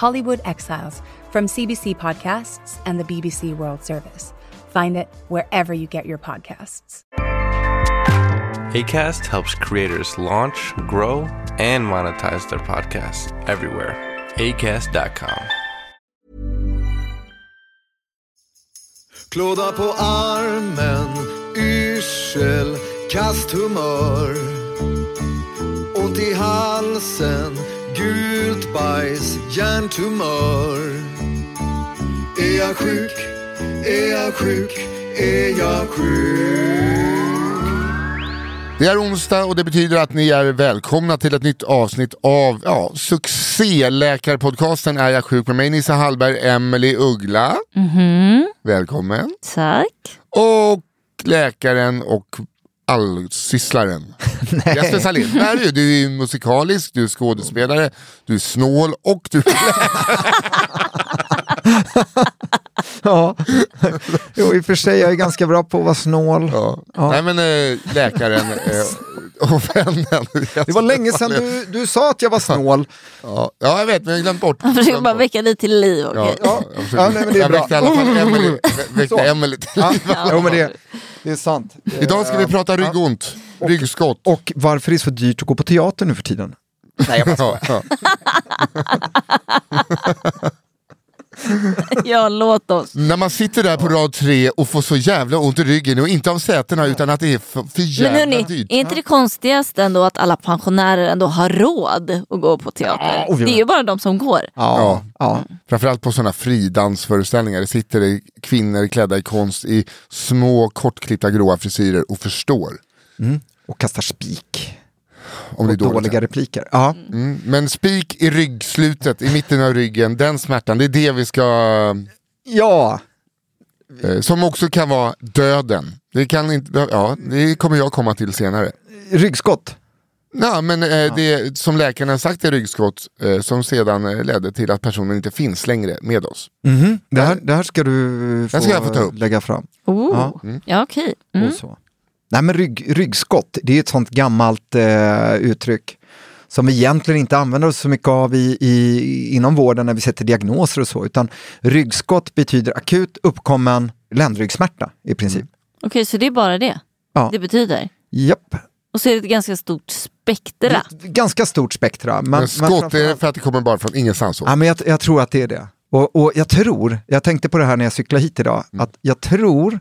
Hollywood Exiles from CBC Podcasts and the BBC World Service. Find it wherever you get your podcasts. ACAST helps creators launch, grow, and monetize their podcasts everywhere. ACAST.com. Klåda på armen, yrsel, kasthumör. Ont i halsen, gult bajs, hjärntumör. Är jag sjuk? Är jag sjuk? Är jag sjuk? Det är onsdag och det betyder att ni är välkomna till ett nytt avsnitt av ja, succéläkarpodcasten Är jag sjuk med mig Nissa Hallberg, Emelie Uggla. Välkommen. Tack. Och läkaren och allsysslaren. Jesper Salin. Där är du. du är musikalisk, du är skådespelare, du är snål och du Ja, jo, i och för sig jag är ganska bra på att vara snål. Ja. Ja. Nej men äh, läkaren äh, och vännen. Det var länge sedan du, du sa att jag var snål. Ja, ja jag vet men jag glömt bort. Jag försöker bara väcka dig till liv. okej? Ja, Ja. nej, men det är jag bra. väckte i alla fall Emily, väckte. Emily till Ja, liv. jo, men det, det är sant. Idag ska vi prata ryggont, ryggskott. Och varför det är så dyrt att gå på teater nu för tiden. Nej, jag bara ja. Låt oss. När man sitter där på rad tre och får så jävla ont i ryggen och inte av sätena utan att det är för, för Men jävla hörni, dyrt. är inte det konstigaste ändå att alla pensionärer ändå har råd att gå på teater? Ja, Det är ju bara de som går. Ja, ja. Framförallt på sådana fridansföreställningar. Det sitter det kvinnor klädda i konst i små kortklippta gråa frisyrer och förstår. Och kastar spik. Om det är Och dåligt. dåliga repliker. Ja. Mm. Men spik i ryggslutet, i mitten av ryggen, den smärtan, det är det vi ska... ja, Eh, som också kan vara döden. Det, kan inte, ja, det kommer jag komma till senare. ryggskott. Ja, men eh, det som läkarna har sagt är ryggskott eh, som sedan eh, ledde till att personen inte finns längre med oss. Det, här, det här ska du få, ska jag få ta upp. lägga fram. Oh. Ja. Ja, okej. Mm. Nej men rygg, ryggskott, det är ett sånt gammalt eh, uttryck som vi egentligen inte använder oss så mycket av i, i, inom vården när vi sätter diagnoser och så, utan ryggskott betyder akut uppkommen ländryggsmärta i princip. Okej, så det är bara det Ja. det betyder? Japp, Och så är det ett ganska stort spektra. Det ganska stort spektra. Men, Men skott, är det för att det kommer bara från ingenstans? Ja, men jag, jag tror att det är det. Och, och jag tror, jag tänkte på det här när jag cyklade hit idag, Mm. att jag tror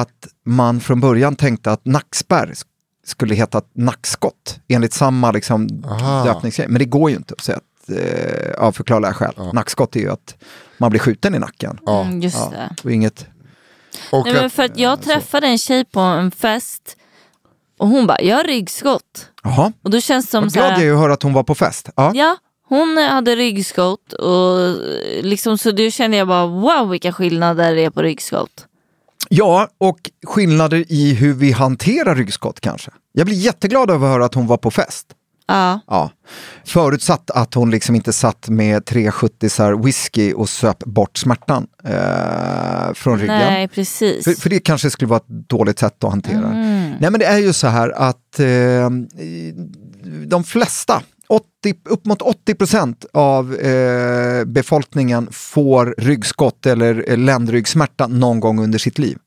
att man från början tänkte att nackspärr sk- skulle heta nackskott enligt samma liksom, Aha. döpningsgrej. Men det går ju inte att säga att, eh, av förklarliga skäl. Nackskott är ju att man blir skjuten i nacken. Ja. Mm, just Ja, det. och inget... Och Nej, men att- för att jag träffade en tjej på en fest och hon bara, jag har ryggskott. Jaha, Och då känns det som vad så glad jag är här, att höra att hon var på fest. Ja. ja, hon hade ryggskott och liksom så då kände jag bara, wow vilka skillnader det är på ryggskott. Ja, och skillnader i hur vi hanterar ryggskott kanske. Jag blir jätteglad över att höra att hon var på fest. Ja, Ja. Förutsatt att hon liksom inte satt med 370 whisky och söp bort smärtan eh, från ryggen. nej precis. För, för det kanske skulle vara ett dåligt sätt att hantera. Mm. Nej men det är ju så här att eh, de flesta, 80, upp mot 80 procent av eh, befolkningen får ryggskott eller eh, ländryggsmärta någon gång under sitt liv.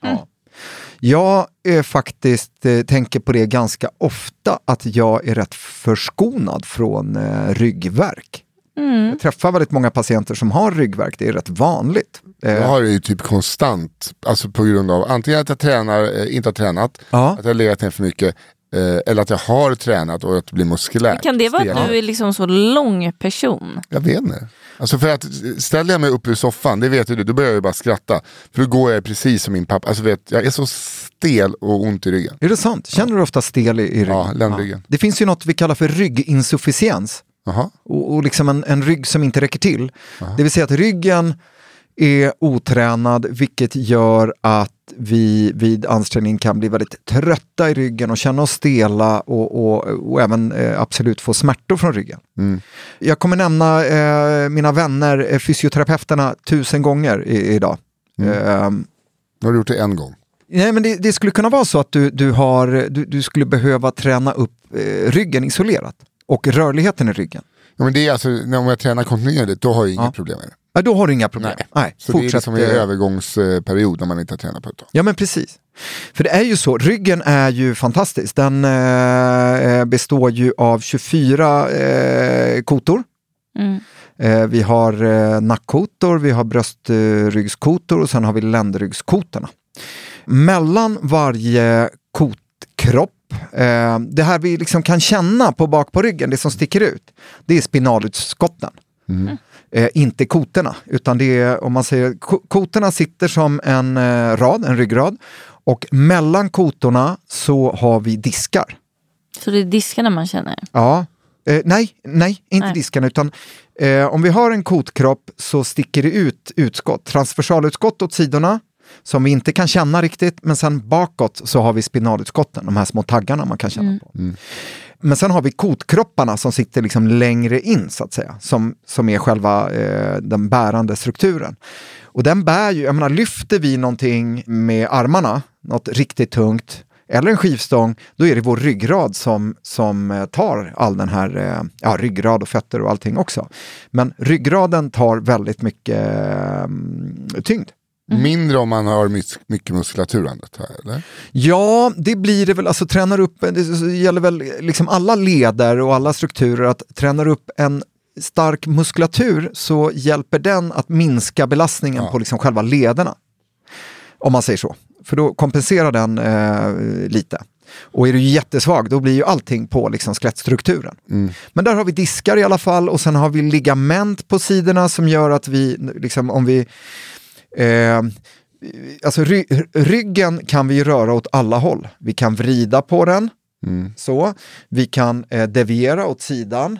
Ja. Jag är faktiskt eh, tänker på det ganska ofta att jag är rätt förskonad från eh, ryggverk. Jag träffar väldigt många patienter som har ryggverk, det är rätt vanligt. Eh, Jag har det ju typ konstant, alltså på grund av antingen att jag tränar, eh, inte har tränat, Ja. att jag har legat ner för mycket, eh, eller att jag har tränat och att det blir muskulärt. Kan det vara att du är liksom så lång person? Jag vet inte. Alltså för att ställer jag mig upp ur soffan, det vet ju du, då börjar jag ju bara skratta. För då går jag precis som min pappa, alltså vet, jag är så stel och ont i ryggen. Är det sant? Känner du ofta stel i, i ryggen? Ja, ländryggen. Det finns ju något vi kallar för rygginsufficiens. Jaha. Och, och liksom en, en rygg som inte räcker till. Det vill säga att ryggen är otränad vilket gör att vi vid ansträngning kan bli väldigt trötta i ryggen och känna oss stela och, och, och även eh, absolut få smärtor från ryggen. Jag kommer nämna eh, mina vänner, eh, fysioterapeuterna, tusen gånger i, idag. Ehm, Nu har du gjort det en gång. Nej, men det, det skulle kunna vara så att du, du, har, du, du skulle behöva träna upp eh, ryggen isolerat och rörligheten i ryggen. Ja, men det är alltså, när om jag tränar kontinuerligt, då har jag inga Ja. problem med det. Ja, då har du inga problem. Nej. Nej, Så det är liksom en eh, övergångsperiod när man inte har tränat på ett tag. Ja men precis. För det är ju så, ryggen är ju fantastisk. Den eh, består ju av 24 eh, kotor. Mm. Eh, vi har eh, nackkotor, vi har bröstryggskotor och sen har vi ländryggskotorna. Mellan varje kotkropp, eh, det här vi liksom kan känna på bak på ryggen, det som sticker ut, det är spinalutskotten. Eh, inte kotorna, utan det är om man säger ko- kotorna sitter som en eh, rad, en ryggrad och mellan kotorna så har vi diskar. Så det är diskarna man känner? Ja, eh, nej, nej, inte Nej. diskarna utan eh, om vi har en kotkropp så sticker det ut utskott, transversalutskott åt sidorna som vi inte kan känna riktigt, men sen bakåt så har vi spinalutskotten, de här små taggarna man kan känna på. Men sen har vi kotkropparna som sitter liksom längre in så att säga, som, som är själva eh, den bärande strukturen. Och den bär ju, jag menar lyfter vi någonting med armarna, något riktigt tungt, eller en skivstång, då är det vår ryggrad som, som eh, tar all den här, eh, ja ryggrad och fötter och allting också. Men ryggraden tar väldigt mycket eh, tyngd. Mindre om man har mycket muskulatur eller? Ja, det blir det väl. Alltså tränar upp, det gäller väl liksom alla leder och alla strukturer att tränar upp en stark muskulatur så hjälper den att minska belastningen Ja. på liksom själva lederna. Om man säger så. För då kompenserar den eh, lite. Och är du jättesvag då blir ju allting på liksom skelettstrukturen. Men där har vi diskar i alla fall och sen har vi ligament på sidorna som gör att vi, liksom, om vi Eh, alltså ry ryggen kan vi röra åt alla håll. Vi kan vrida på den, så. Vi kan eh, deviera åt sidan.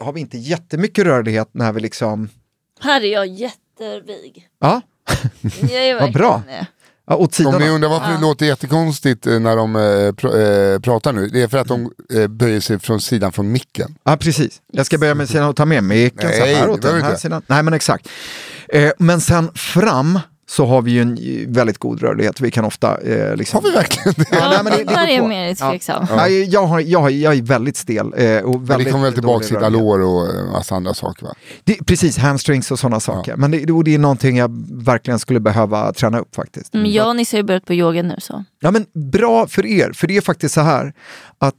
Har vi inte jättemycket rörlighet när vi liksom, Här är jag jättevig. ja, Jag Vad bra. ja åt Om ni undrar varför det låter jättekonstigt eh, när de eh, pr- eh, pratar nu, det är för att de eh, böjer sig från sidan från micken. Ja, precis. Jag ska börja med sidan och ta med micken så Nej, här det åt den här inte. sidan. Nej, men exakt. Eh, men sen fram så har vi ju en eh, väldigt god rörlighet. Vi kan ofta... Eh, liksom... Har vi verkligen det? Ja, nej, men det- det där är mer tveksam. Ja. Nej, jag, har, jag, har, jag är väldigt stel. Eh, och Men väldigt det kommer väl tillbaka till. Alor och en massa andra saker va? Det, precis, hamstrings och sådana saker. Men det, och det är någonting jag verkligen skulle behöva träna upp faktiskt. Men jag och Nisse har ju börjat på yoga nu så. Ja men bra för er, för det är faktiskt så här att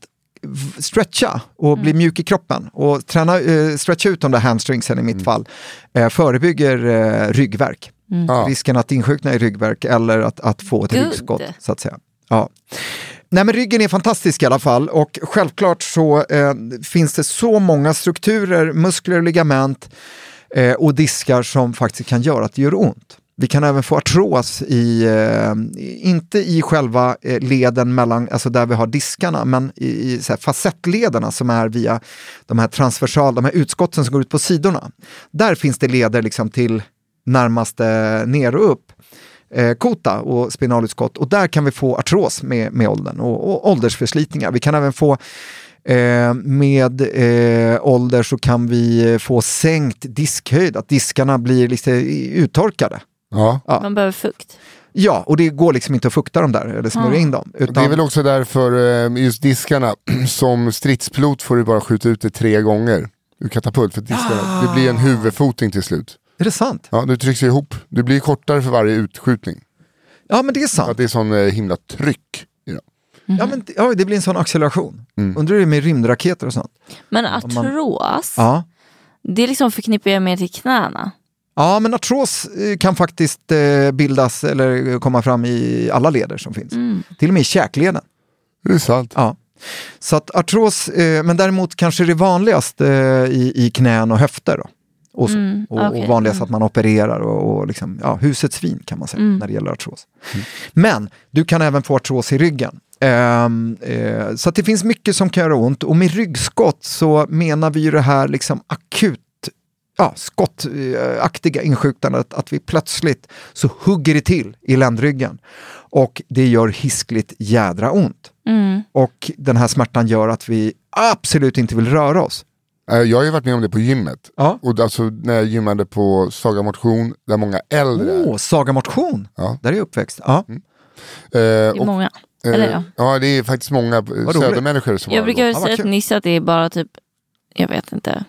stretcha och bli mjuk i kroppen och träna, eh, stretcha ut de där hamstringsen i mitt fall eh, förebygger eh, ryggverk. Ja. Risken att insjukna i ryggverk eller att, att få ett Good. ryggskott så att säga. Ja. Nej men ryggen är fantastisk i alla fall och självklart så eh, finns det så många strukturer, muskler, ligament eh, och diskar som faktiskt kan göra att det gör ont. Vi kan även få artros i, eh, inte i själva eh, leden mellan, alltså där vi har diskarna, men i, i så här, facettlederna som är via de här transversal, de här utskotten som går ut på sidorna. Där finns det leder liksom till närmaste ner och upp eh, kota och spinalutskott och där kan vi få artros med, med åldern och, och åldersförslitningar. Vi kan även få eh, med eh, ålder så kan vi få sänkt diskhöjd, att diskarna blir lite uttorkade. Ja. Ja. Man behöver fukt. Ja, och det går liksom inte att fukta dem där eller smörja Ja. in dem. Utan, Det är väl också därför eh, just diskarna, som stridspilot får du bara skjuta ut det tre gånger ur katapult för diskarna. Det blir en huvudfoting till slut. Är det sant? Ja, du trycks ihop. Du blir kortare för varje utskjutning. Ja, men det är sant. att det är sån eh, himla tryck. dem. Ja, men, ja, det blir en sån acceleration. Undrar hur det är med rymdraketer och sånt? Men Om man- artros, Ja. det liksom förknippar jag mer till knäna. Ja, men artros eh, kan faktiskt eh, bildas eller komma fram i alla leder som finns. Till och med i käkleden. Det är sant. Ja. Så att artros, eh, men däremot kanske det vanligaste i, i knän och höfter. Då. Och, så. Mm, och, okej. och vanligast att man opererar och, och liksom, ja, husets svin kan man säga Mm. när det gäller artros. Men du kan även få artros i ryggen. Ehm, eh, så att det finns mycket som kan göra ont och med ryggskott så menar vi ju det här liksom akut ja, skottaktiga insjuknandet, att vi plötsligt så hugger det till i ländryggen och det gör hiskligt jädra ont. Mm. Och den här smärtan gör att vi absolut inte vill röra oss. Eh, Jag har ju varit med om det på gymmet. Ja. Och alltså när jag gymmade på Saga Motion, där många äldre. Åh, Saga Motion, Ja. där är jag uppväxt. Ja. Eh, Det är och, många. eh, Eller ja. ja, det är faktiskt många eh, södermänniskor som Jag brukar säga till. Nisse att det är bara typ, jag vet inte.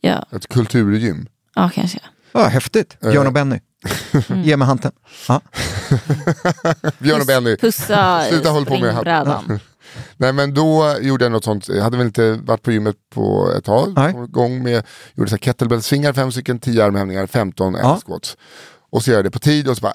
Ja, ett kulturgym. ja kanske. Ja, häftigt, Eh. Björn och Benny. Ge mig handen. Ja. Björn och Benny. Pussa Sluta hålla på med springbrädan. Nej men då gjorde jag något sånt, jag hade väl inte varit på gymmet på ett tag. Nej. Kom igång med, gjorde så här kettlebellsvingar, fem stycken, 10 armhävningar, 15 Ja. ja. squats. Och så gör jag det på tid och så bara,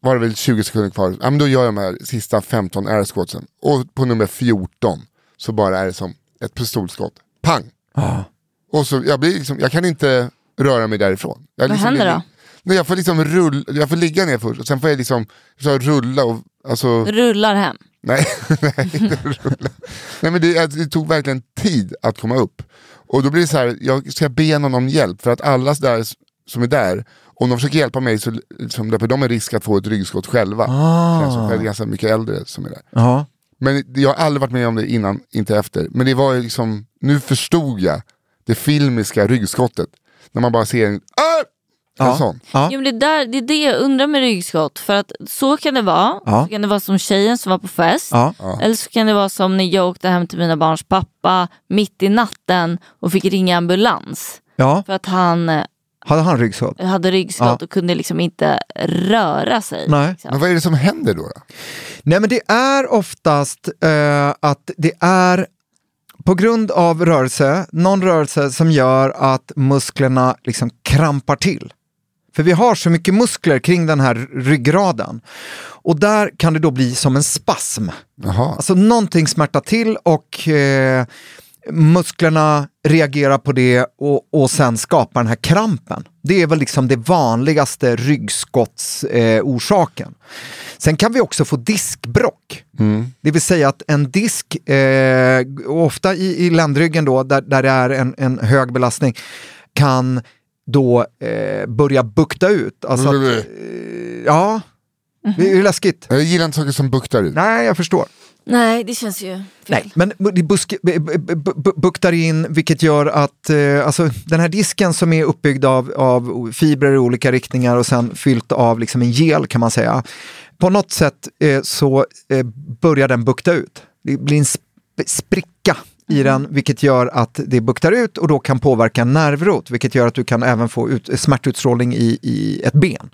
var det väl 20 sekunder kvar, ja men då gör jag de här sista 15 air squatsen. Och på nummer 14 så bara är det som ett pistolskott. Pang! Ja. Och så, jag, blir liksom, jag kan inte röra mig därifrån. Jag Vad liksom händer blir- då? Nej, jag får liksom rulla, jag får ligga ner först och sen får jag liksom så rulla och alltså... Rullar hem. Nej, nej, inte rulla. nej men det, det tog verkligen tid att komma upp. Och då blir det så här, jag ska be någon om hjälp för att alla där som är där, om de försöker hjälpa mig så liksom, de en risk att få ett ryggskott själva. Som, för det är ganska mycket äldre som är där. Ja. Men jag har aldrig varit med om det innan, inte efter. Men det var ju liksom, nu förstod jag det filmiska ryggskottet. När man bara ser en, en Ja. sån. Ja. Jo, men det, där, det är det jag undrar med ryggskott. För att så kan det vara. Ja. Så kan det vara som tjejen som var på fest. Ja. Eller så kan det vara som när jag åkte hem till mina barns pappa mitt i natten och fick ringa ambulans. ja, För att han eh, hade han ryggskott? hade ryggskott Ja. och kunde liksom inte röra sig. Nej. liksom. Men vad är det som händer då? då? Nej men det är oftast eh, att det är på grund av rörelse, någon rörelse som gör att musklerna liksom krampar till. För vi har så mycket muskler kring den här ryggraden. Och där kan det då bli som en spasm. Jaha. Alltså någonting smärtar till och eh, musklerna reagerar på det och, och sen skapar den här krampen. Det är väl liksom det vanligaste ryggskottsorsaken. Eh, orsaken. sen kan vi också få diskbrock. Det vill säga att en disk, eh, ofta i, i ländryggen då, där, där det är en, en hög belastning, kan då eh, börja bukta ut. Alltså att, eh, ja, det är läskigt. Jag gillar inte saker som buktar ut. Nej, jag förstår. Nej, det känns ju fel. Nej, men det buktar in vilket gör att eh, alltså, den här disken som är uppbyggd av, av fibrer i olika riktningar och sen fyllt av liksom en gel kan man säga. På något sätt eh, så eh, börjar den bukta ut. Det blir en sp- spricka i den vilket gör att det buktar ut och då kan påverka nervrot vilket gör att du kan även få ut, smärtutstrålning i, i ett ben.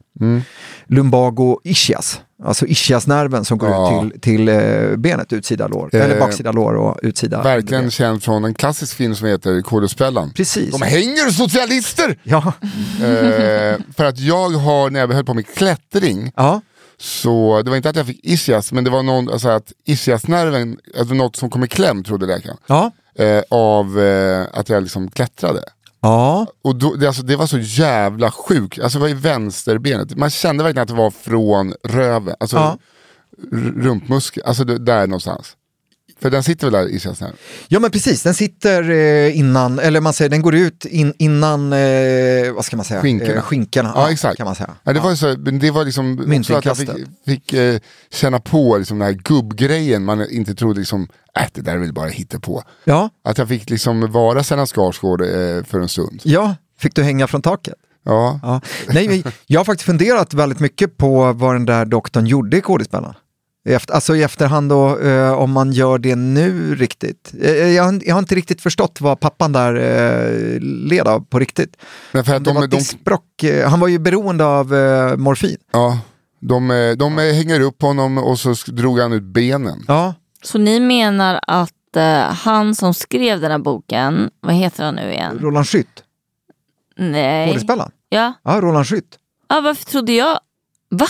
Lumbago ischias, alltså ischiasnerven som går Ja. ut till, till eh, benet, utsida lår, Eh, eller baksida lår och utsida. Verkligen ben. känd från en klassisk film som heter Kådespelaren. Precis. De hänger socialister! Ja. eh, för att jag har, när jag höll på med klättring, ja, så det var inte att jag fick ischias, men det var någon, alltså att ischiasnerven, alltså något som kom i kläm trodde läkaren. ja, Eh, av eh, att jag liksom klättrade. ja, Och då, det, alltså, det var så jävla sjukt, alltså det var i vänsterbenet. Man kände verkligen att det var från röven, alltså Ja. rumpmuskeln, alltså det, där någonstans. För den sitter väl där i känslan? ja men precis, den sitter eh, innan, eller man säger den går ut in, innan, eh, vad ska man säga, Skinkorna. Eh, skinkorna Ja, exakt. kan man säga. Ja, det var så, det var liksom också att jag fick, fick känna på liksom, den här gubbgrejen man inte trodde liksom, äh, det där är väl bara på. Ja, Att jag fick liksom vara Stellan Skarsgård för en stund. ja, fick du hänga från taket? Ja. Ja. Nej, jag har faktiskt funderat väldigt mycket på vad den där doktorn gjorde i Kådespelaren. Alltså i efterhand då, eh, om man gör det nu riktigt. Eh, jag, har- jag har inte riktigt förstått vad pappan där eh, led av på riktigt. Men för att de, var de, diskbråck, eh, han var ju beroende av eh, morfin. ja, de, eh, de eh, hänger upp honom och så drog han ut benen. Ja, Så ni menar att eh, han som skrev den här boken, vad heter han nu igen? Roland Schytt, Nej. Kådespelaren. Ja. Ja, Roland Schytt. ja, varför trodde jag? Va?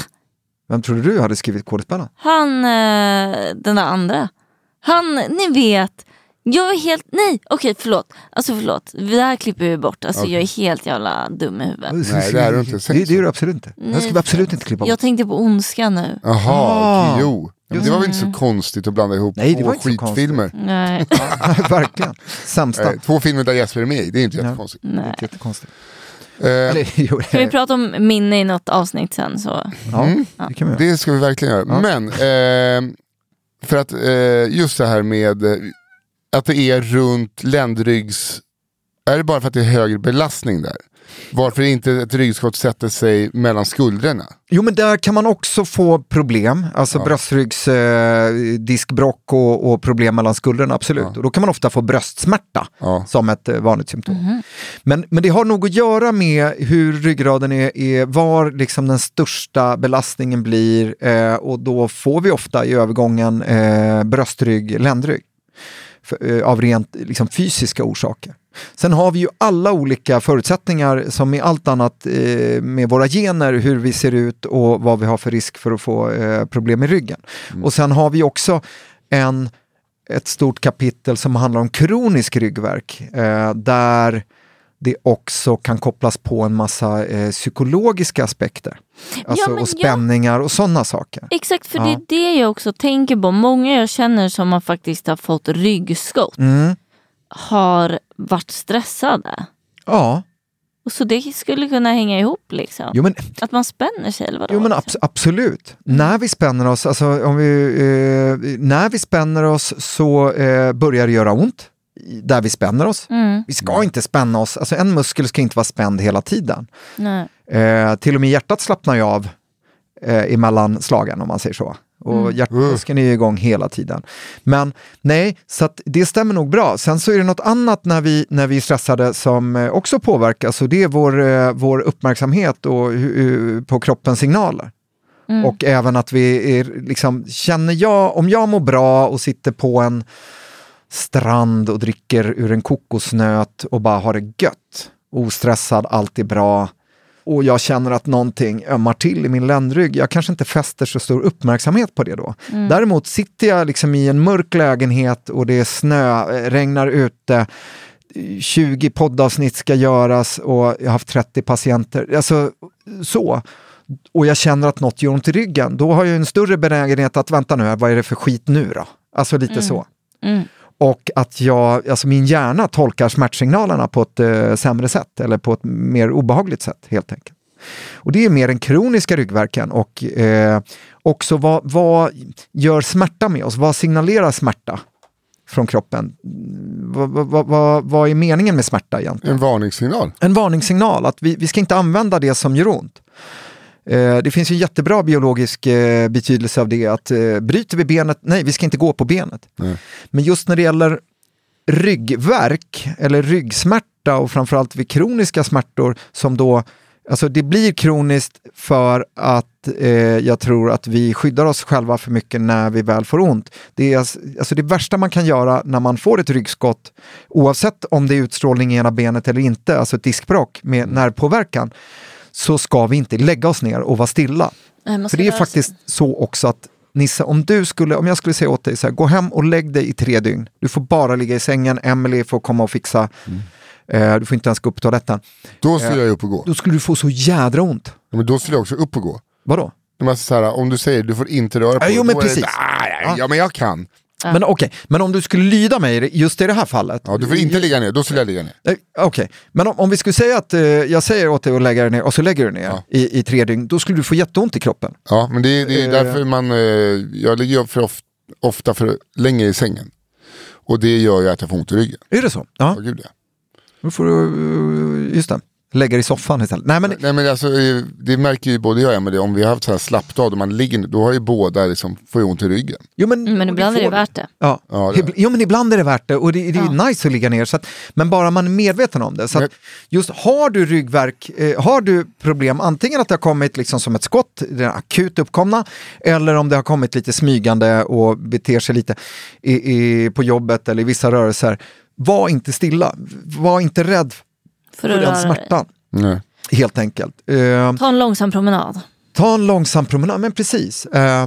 Vem trodde du hade skrivit Kådespelaren? Han, eh, den där andra. Han, ni vet. Jag är helt, nej okej förlåt. Alltså förlåt, det här klipper vi bort. Alltså jag är helt jävla dum i huvudet. Nej, det är du inte. Det, det är du absolut inte. Det ska vi absolut inte klippa bort. Jag tänkte på ondska nu. Jaha, Ah. jo. Men det var väl inte så konstigt att blanda ihop Nej, det var två skitfilmer. Nej. Verkligen. Sämsta. Eh, två filmer där Jesper är med i, det är inte jättekonstigt. nej. Jättekonstigt. Eh, Kan vi prata om minne i något avsnitt sen så? ja, det. Det ska vi verkligen göra. Men, eh, för att eh, just det här med eh, att det är runt ländryggs... Är det bara för att det är högre belastning där? Varför inte ett ryggskott sätter sig mellan skuldrorna? Jo men där kan man också få problem, alltså bröstryggs, eh, diskbrock och, och problem mellan skuldrorna, absolut. Och då kan man ofta få bröstsmärta Ja. som ett eh, vanligt symptom. Men, men det har nog att göra med hur ryggraden är, är var liksom den största belastningen blir eh, och då får vi ofta i övergången eh, bröstrygg, ländrygg. För, eh, av rent liksom, fysiska orsaker. Sen har vi ju alla olika förutsättningar som med allt annat eh, med våra gener, hur vi ser ut och vad vi har för risk för att få eh, problem med ryggen. Och sen har vi också en, ett stort kapitel som handlar om kronisk ryggvärk eh, där det också kan kopplas på en massa eh, psykologiska aspekter. Alltså, men och ja. spänningar och sådana saker. Exakt, för Ja. det är det jag också tänker på. Många jag känner som har faktiskt har fått ryggskott Mm. har varit stressade. Ja, Och så det skulle kunna hänga ihop liksom. jo men Att man spänner sig eller vadå? Jo men liksom? abs- absolut. När vi spänner oss, alltså om vi, eh, när vi spänner oss så eh, börjar det göra ont där vi spänner oss. Mm, Vi ska inte spänna oss, alltså en muskel ska inte vara spänd hela tiden. Eh, till och med hjärtat slappnar ju av eh, emellan slagen om man säger så. Och hjärtmuskeln är ju igång hela tiden. Men nej, så det stämmer nog bra. Sen så är det något annat när vi, när vi är stressade som eh, också påverkas och det är vår, eh, vår uppmärksamhet och, på kroppens signaler. Och även att vi är, liksom, känner jag, om jag mår bra och sitter på en strand och dricker ur en kokosnöt och bara har det gött, ostressad, allt är bra och jag känner att någonting ömmar till i min ländrygg, jag kanske inte fäster så stor uppmärksamhet på det då. Däremot sitter jag liksom i en mörk lägenhet och det är snö, eh, regnar ute, 20 poddavsnitt ska göras och jag har haft 30 patienter. Alltså så. Och jag känner att något gör ont i ryggen. Då har jag en större benägenhet att vänta nu, vad är det för skit nu då? Alltså lite så. Mm. Och att jag, alltså min hjärna tolkar smärtsignalerna på ett eh, sämre sätt eller på ett mer obehagligt sätt helt enkelt. Och det är mer den kroniska ryggvärken och eh, också vad, vad gör smärta med oss? Vad signalerar smärta från kroppen? Vad, vad, vad, vad är meningen med smärta egentligen? En varningssignal. En varningssignal att vi, vi ska inte använda det som gör ont. Eh, det finns ju jättebra biologisk eh, betydelse av det att eh, bryter vi benet, nej vi ska inte gå på benet. Nej. Men just när det gäller ryggverk eller ryggsmärta och framförallt vid kroniska smärtor som då Alltså det blir kroniskt för att eh, jag tror att vi skyddar oss själva för mycket när vi väl får ont. Det är alltså det värsta man kan göra när man får ett ryggskott, oavsett om det är utstrålning i ena benet eller inte, alltså ett diskbråck med nervpåverkan, så ska vi inte lägga oss ner och vara stilla. Nej, För det är faktiskt så också att Nisse, om, du skulle, om jag skulle säga åt dig så här, gå hem och lägg dig i tre dygn. Du får bara ligga i sängen, Emily får komma och fixa. Eh, du får inte ens gå upp på toaletten. Då skulle jag upp och gå. Då skulle du få så jädra ont. Ja, Men då skulle jag också upp och gå. Vadå? Men alltså så här, om du säger du får inte röra på Ja, dig, jo, men är det- precis. Ah, ja, ja men jag kan. Men okej, men om du skulle lyda mig just i det här fallet. Ja, du får inte ligga ner, då skulle jag ligga ner. Eh, Okej, men om, om vi skulle säga att eh, jag säger åt dig att lägga dig ner och så lägger du ner Ja. i, i tre dygn, då skulle du få jätteont i kroppen. Ja, men det, är- det är Eh. därför man, eh, jag ligger för of, ofta för länge i sängen. Och det gör ju att jag får ont i ryggen. Är det så? Ja, Ja, gud ja. då får du, eh, just det, lägga dig i soffan istället. Nej men, Nej men alltså, det märker ju både jag och Emelie, om vi har haft så här slappdag, då man ligger, då har ju båda liksom, får ont i ryggen. jo, men, Mm, Men ibland är det värt det. Ja, Ja, det- jo men ibland är det värt det och det, det är Ja. nice att ligga ner. Så att, men bara man är medveten om det. Så Men- att just har du ryggverk, eh, har du problem, antingen att det har kommit liksom som ett skott, det akut uppkomna, eller om det har kommit lite smygande och beter sig lite i, i, på jobbet eller i vissa rörelser. Var inte stilla, var inte rädd För för att den smärtan. Nej. Helt enkelt. Eh, Ta en långsam promenad. Ta en långsam promenad, men precis. Eh,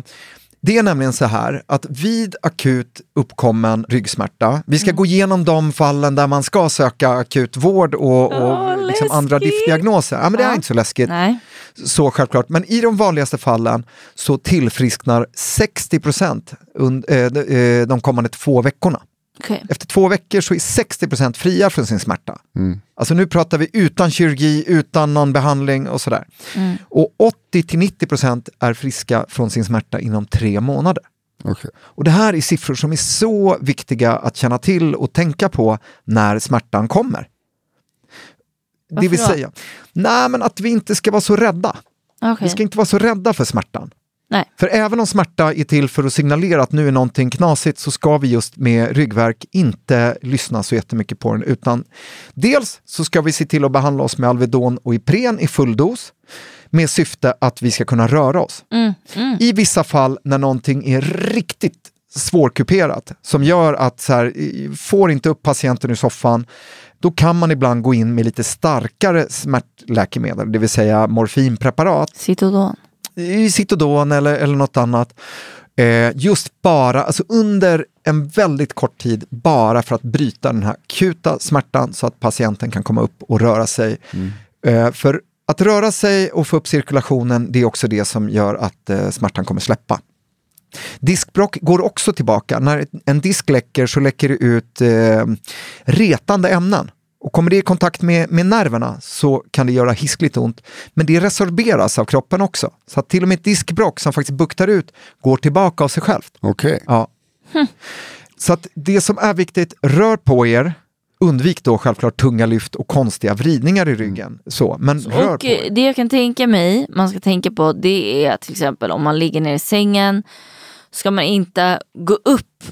det är nämligen så här att vid akut uppkommen ryggsmärta, vi ska Mm. gå igenom de fallen där man ska söka akut vård och, och Åh, liksom andra diagnoser. Ja, men det är Ja. inte så läskigt, Nej. så självklart. Men i de vanligaste fallen så tillfrisknar 60 procent eh, de, eh, de kommande två veckorna. Okej. Efter två veckor så är 60 procent fria från sin smärta. Mm. Alltså nu pratar vi utan kirurgi, utan någon behandling och sådär. Mm. Och 80-90 procent är friska från sin smärta inom tre månader. Okej. Och det här är siffror som är så viktiga att känna till och tänka på när smärtan kommer. det Varför vill då? säga, nej men att vi inte ska vara så rädda. Okej. Vi ska inte vara så rädda för smärtan. Nej. För även om smärta är till för att signalera att nu är någonting knasigt så ska vi just med ryggverk inte lyssna så jättemycket på den utan dels så ska vi se till att behandla oss med Alvedon och Ipren i full dos med syfte att vi ska kunna röra oss. Mm. Mm. I vissa fall när någonting är riktigt svårkuperat som gör att så här, får inte upp patienten ur soffan då kan man ibland gå in med lite starkare smärtläkemedel, det vill säga morfinpreparat Citodon. I Citodon eller, eller något annat. Eh, just bara, alltså under en väldigt kort tid, bara för att bryta den här akuta smärtan så att patienten kan komma upp och röra sig. Eh, för att röra sig och få upp cirkulationen, det är också det som gör att eh, smärtan kommer släppa. Diskbråck går också tillbaka. När en disk läcker så läcker det ut eh, retande ämnen. Och kommer det i kontakt med, med nerverna så kan det göra hiskligt ont. Men det resorberas av kroppen också. Så att till och med ett diskbråck som faktiskt buktar ut går tillbaka av sig självt. Okej. Ja. Så att det som är viktigt, rör på er. Undvik då självklart tunga lyft och konstiga vridningar i ryggen. Så, men rör Och på er. det jag kan tänka mig, man ska tänka på, det är till exempel om man ligger ner i sängen, ska man inte gå upp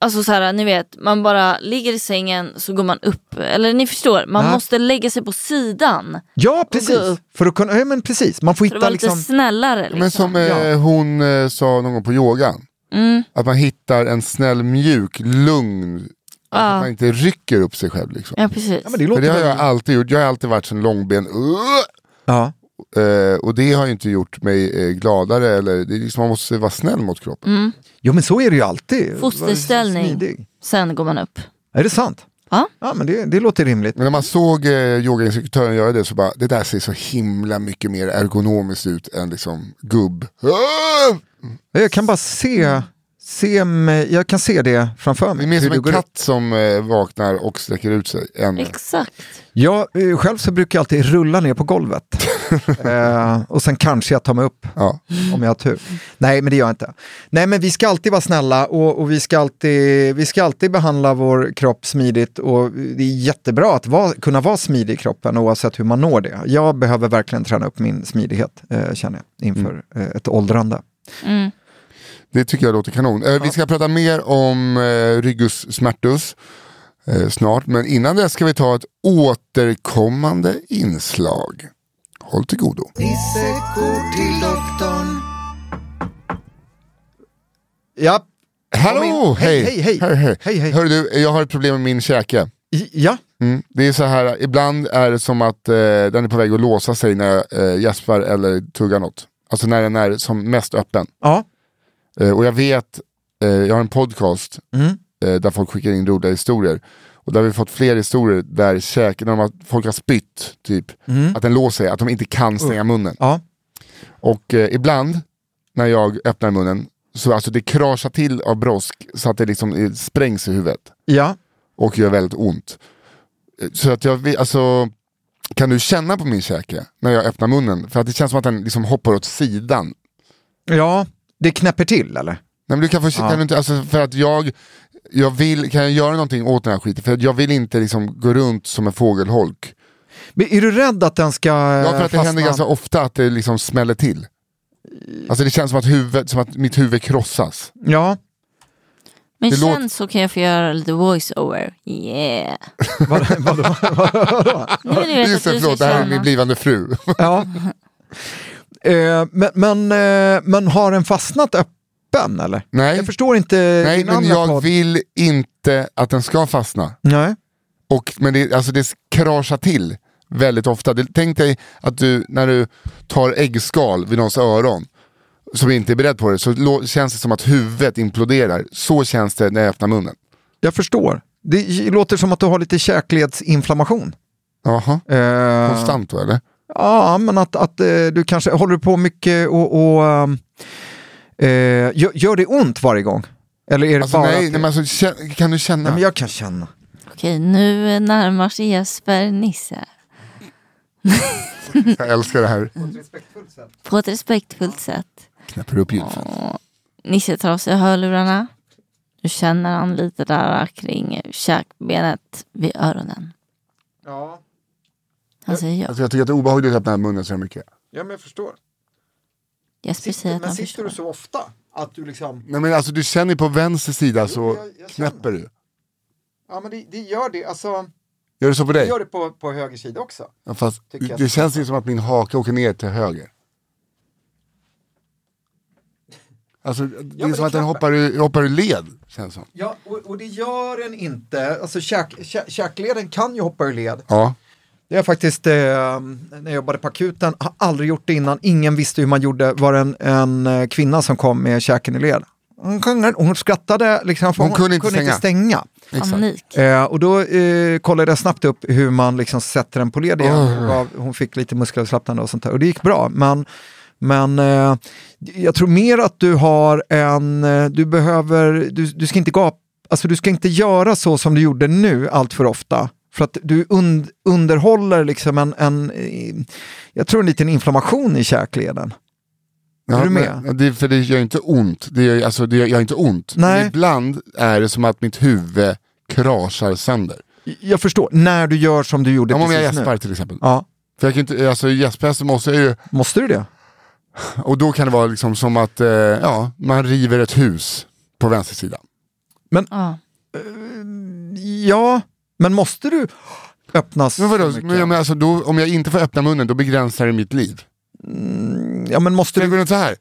Alltså så här, ni vet, man bara ligger i sängen så går man upp. Eller ni förstår, man Nej. måste lägga sig på sidan. Ja, gå precis. upp. För att kunna, ja, men precis. Man får För att hitta vara lite liksom... snällare. Liksom. Men som eh, Ja. hon eh, sa någon gång på yogan, mm. att man hittar en snäll, mjuk, lugn, att Ja. man inte rycker upp sig själv. Liksom. ja, precis. Ja, men det det har jag alltid gjort, jag har alltid varit en långben, uh! Ja. Eh, och det har ju inte gjort mig eh, gladare, eller, det är liksom, man måste vara snäll mot kroppen. Mm. Jo men så är det ju alltid. Fosterställning. Sen går man upp. Är det sant? Ja. Ja men det, det låter rimligt. Men när man såg eh, yogainstruktören göra det så bara, det där ser så himla mycket mer ergonomiskt ut än liksom gubb. Jag kan bara se, se mig, jag kan se det framför Det mig. är mer som en katt som eh, vaknar och sträcker ut sig. Än, Exakt. Jag eh, själv så brukar jag alltid rulla ner på golvet. eh, och sen kanske jag tar mig upp ja. om jag har tur. Nej, men det gör jag inte. Nej, men vi ska alltid vara snälla och, och vi, ska alltid, vi ska alltid behandla vår kropp smidigt och det är jättebra att vara, kunna vara smidig i kroppen oavsett hur man når det. Jag behöver verkligen träna upp min smidighet, eh, känner jag, inför eh, ett åldrande. Mm. Det tycker jag låter kanon. Eh, Vi ska prata mer om eh, ryggus smärtus eh, snart, men innan det ska vi ta ett återkommande inslag. Håll till godo. Nisse går till doktorn. Ja, Hallå! in. Hej! Hej, hej, hej, hej. Hej, hej. Hör du, jag har ett problem med min käke. i- ja. Mm. Det är så här, ibland är det som att eh, den är på väg att låsa sig när jag eh, gäspar eller tuggar något. Alltså när den är som mest öppen. ja. Eh, och jag vet, eh, jag har en podcast Mm. eh, där folk skickar in roliga historier. Och där har vi fått fler historier där käken, när har, folk har spytt, typ, Mm. att den låser sig, att de inte kan stänga munnen. Ja. Och ibland när jag öppnar munnen, så alltså det kraschar till av brosk så att det liksom sprängs i huvudet. ja. Och gör väldigt ont. Så att jag, alltså, kan du känna på min käke när jag öppnar munnen? För att det känns som att den liksom hoppar åt sidan. Ja, det knäpper till eller? Nej, men du kan få, Ja. kan du inte, alltså, för att jag, jag vill, kan jag göra någonting åt den här skiten? För att jag vill inte liksom gå runt som en fågelholk. Men är du rädd att den ska Ja, för att det fastna? händer ganska ofta att det liksom smäller till. Alltså det känns som att, huvudet, som att mitt huvud krossas. Ja, Men Det känn låter- så kan jag få göra lite voice-over. Yeah. vad, vadå? vadå? Just det, du förlåt, det här är min blivande fru. Ja. Eh, men, men, eh, men har den fastnat öppen eller? Nej, Jag förstår inte nej men jag podd. vill inte att den ska fastna. Nej. Och, men det, alltså det kraschar till väldigt ofta. Tänk dig att du, när du tar äggskal vid någons öron, som inte är beredd på det, så känns det som att huvudet imploderar. Så känns det när jag öppnar munnen. Jag förstår. Det låter som att du har lite käkledsinflammation. Jaha, Eh, konstant då eller? Ja, men att, att eh, du kanske håller på mycket och, och eh, gör, det ont varje gång? Eller är det Alltså, bara nej, att, nej, men alltså, kan du känna? Nej, men jag kan känna. Okej, nu närmar sig Jesper Nisse. Jag älskar det här. På ett respektfullt sätt. Knäpper upp gylfen. Nisse tar av sig hörlurarna. Du känner han lite där kring käkbenet vid öronen. Ja, Han säger ja. Alltså, jag tycker att det är obehagligt att öppna munnen så här mycket. ja men jag förstår. Jesper säger att han förstår. så ofta att du liksom... Nej, men alltså, du känner på vänster sida Jo, så jag- jag knäpper du. Ja, men det, det gör det. Alltså, Gör det så på dig? det på, på höger sida också. Ja, fast jag. det känns ju som att min haka åker ner till höger. Alltså, det är men som det att den hoppar hoppar ur led. Känns som. Ja, och, och det gör den inte. Alltså käk, käk, käkleden kan ju hoppa ur led. Ja. Det är faktiskt, eh, när jag jobbade på akuten, har aldrig gjort det innan, ingen visste hur man gjorde, var det en, en eh, kvinna som kom med käken i led. Hon, kunde- hon skrattade, liksom, för Hon kunde inte stänga. stänga. Exakt. Panik. Eh, och då eh, kollade jag snabbt upp hur man liksom sätter den på led igen. Oh. Gav, hon fick lite muskelavslappnande och sånt där. Och det gick bra. Men, men eh, jag tror mer att du har en, eh, du behöver, du, du ska inte gapa, alltså du ska inte göra så som du gjorde nu allt för ofta. För att du und, underhåller liksom en, en, jag tror en liten inflammation i käkleden. Är du med? men Det, för det gör inte ont. Det gör, alltså, det gör, gör inte ont. Nej. Men ibland är det som att mitt huvud kraschar sönder. Jag förstår, när du gör som du gjorde Ja, om jag precis gäspar nu. till exempel. Ja, För jag kan inte, alltså gäspar så måste jag ju, måste du det? och då kan det vara liksom som att eh, ja, man river ett hus på vänster sida. Ja. Ja, men måste du öppna så Men vadå, mycket? men, men alltså, då, om jag inte får öppna munnen då begränsar det mitt liv. Ja, men måste jag du... gå runt så här?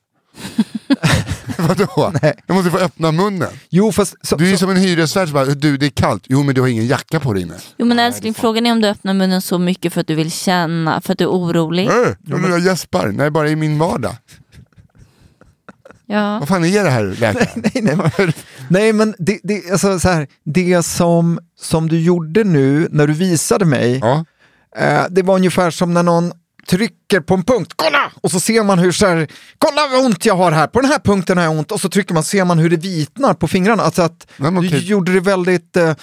Vadå? Nej. Jag måste få öppna munnen. Jo, fast... Så, Du är ju så, som en hyresvärd som bara, du det är kallt. Jo men du har ingen jacka på dig inne. Jo men älskling, frågan är om du öppnar munnen så mycket för att du vill känna, för att du är orolig. Jag jag gäspar. Nej bara i min vardag. Ja. Vad fan är det här läkaren? nej, nej, men, nej, men det, det, alltså, så här, det som, som du gjorde nu när du visade mig, Ja. eh, det var ungefär som när någon trycker på en punkt, kolla! Och så ser man hur så här, kolla vad ont jag har här, på den här punkten har jag ont. Och så trycker man, ser man hur det vitnar på fingrarna. Alltså att men du okej. gjorde det väldigt... Eh,